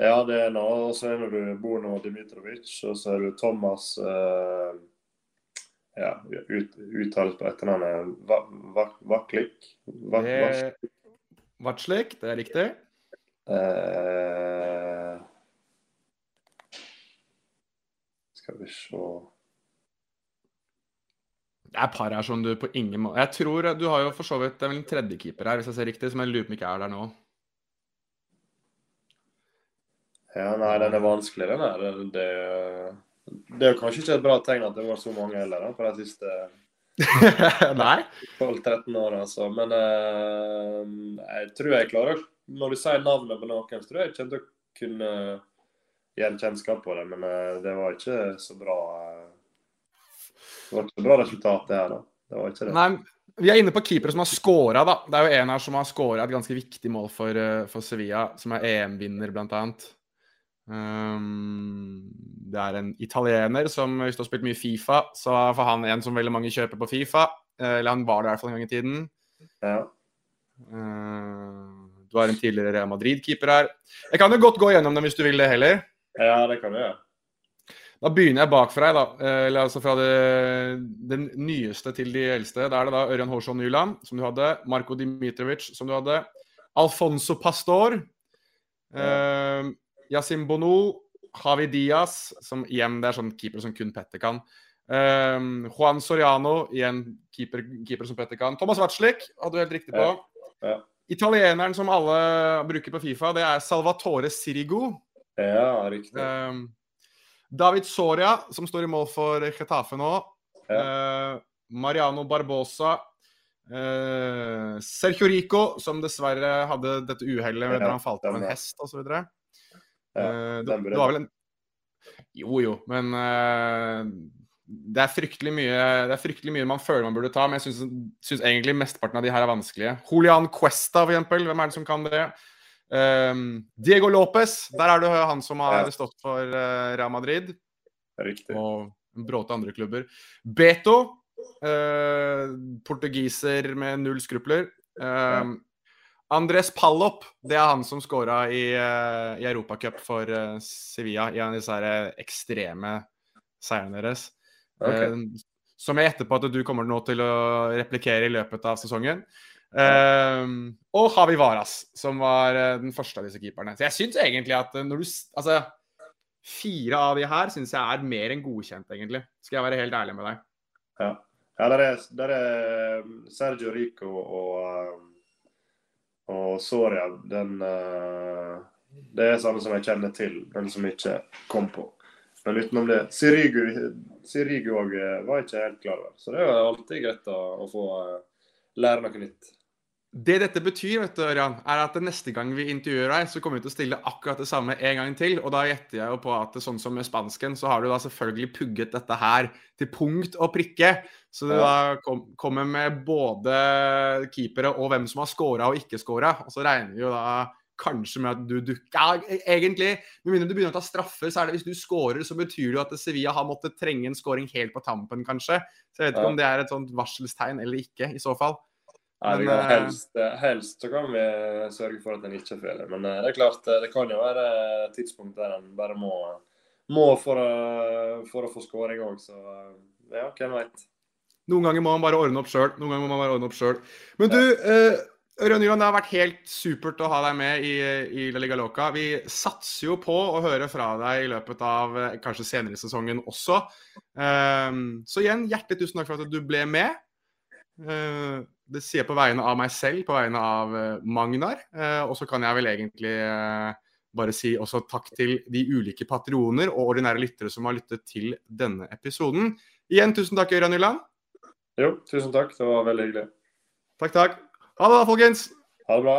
Ja, det er nå. Og så er det Bono Dimitrovic, og så er det Thomas eh, Ja, ut, uttales på etternavnet Va- Va- Vaklik. Va- Det Vatslik, det er riktig. eh, Skal vi se Det er par her som du på ingen måte Jeg tror Du har jo for så vidt en tredjekeeper her, hvis jeg ser riktig, som jeg lurer på om ikke er der nå. Ja, nei, den er vanskelig, den her. Det, det, er kanskje ikke et bra tegn at det var så mange heller, da, på de siste Nei? 12-13 åra, altså. Men eh, jeg tror jeg klarer Når du sier navnet på noen, tror jeg jeg kommer til å kunne en kjennskap på det. Men eh, det var ikke så bra eh, Det var ikke så bra resultat, det her, da. Det var ikke det. Nei, vi er inne på keepere som har scora, da. Det er jo en her som har scora et ganske viktig mål for, eh, for Sevilla, som er EM-vinner, blant annet. Um, det er en italiener som, hvis du har spilt mye Fifa, så får han en som veldig mange kjøper på Fifa. Eh, Eller han var det i hvert fall en gang i tiden. Ja. Uh, du har en tidligere Real Madrid-keeper her. Jeg kan jo godt gå gjennom dem hvis du vil det heller. ja, det kan du gjøre. Da begynner jeg bakfra, da. Eh, Eller altså fra den nyeste til de eldste. Da er det da Ørjan Hårsson Nyland, som du hadde. Marko Dimitrovic, som du hadde. Alfonso Pastor. Eh, Yasin Bono. Javi Diaz, som igjen det er sånn keeper som kun Petter kan. Eh, Juan Soriano, igjen keeper, keeper som Petter kan. Thomas Watzlik hadde du helt riktig på. Ja. Italieneren som alle bruker på Fifa, det er Salvatore Sirigo. Ja, riktig. Um, David Soria, som står i mål for Getafe nå. Uh, Mariano Barbosa. Eh, Sergio Rico, som dessverre hadde dette uhellet Ja, da han falt av en hest osv. Ja, det, det var vel en Jo, jo, men uh, det er mye Det er fryktelig mye man føler man burde ta, men jeg syns, syns egentlig mesteparten av de her er vanskelige. Julian Cuesta, for eksempel. Hvem er det som kan det? Um, Diego Lopez, der er det han som har Ja. stått for uh, Real Madrid Riktig. og en bråte andre klubber. Beto, uh, portugiser med null skrupler. Eh, Andres Pallop, det er han som skåra i, uh, i Europacup for Sevilla i en av disse ekstreme seierne deres. Ok. Eh, som jeg gjetter på at du kommer nå til å replikere i løpet av sesongen. Eh, og Javi Varas, som var eh, den første av disse keeperne. Så jeg syns egentlig at eh, når du Altså, fire av de her syns jeg er mer enn godkjent, egentlig. Skal jeg være helt ærlig med deg. Ja, ja der, er, der er um, Sergio Rico og, um, og Soria. Den Det er sånne som jeg kjenner til, den som ikke kom på. Men utenom det Sirigu, Sirigu var ikke helt klar over. Så det er jo alltid greit å, å få lære noe nytt. Det dette betyr, vet du, Ørjan, er at neste gang vi intervjuer deg, så kommer vi til å stille akkurat det samme en gang til. Og da gjetter jeg jo på at sånn som med spansken, så har du da selvfølgelig pugget dette her til punkt og prikke. Så du da kom, kommer med både keepere og hvem som har scora og ikke scora. Og så regner vi jo da kanskje med at du dukker Ja, e- egentlig, med mindre du begynner å ta straffer, så er det hvis du scorer, så betyr det jo at Sevilla har måttet trenge en scoring helt på tampen, kanskje. Så jeg vet ikke om det er et sånt varselstegn eller ikke, i så fall. Men, kan, eh, helst, helst så kan vi sørge for at en ikke feiler. Men eh, det er klart, eh, det kan jo være tidspunkt der en bare må, må for å, for å få skåring òg, så ja, hvem veit. Noen ganger må man bare ordne opp sjøl. Noen ganger må man bare ordne opp selv. Men du, uh, Ørjan Nyland, det har vært helt supert å ha deg med i, i La Liga Loca. Vi satser jo på å høre fra deg i løpet av eh, kanskje senere i sesongen også. Uh, så igjen, hjertelig tusen takk for at du ble med. Uh, det sier jeg på vegne av meg selv, på vegne av Magnar. og så kan jeg vel egentlig bare si også takk til de ulike patroner og ordinære lyttere som har lyttet til denne episoden. Igjen tusen takk, Ørjan Nyland. Jo, tusen takk. Det var veldig hyggelig. Takk, takk. Ha det, da, folkens. Ha det bra.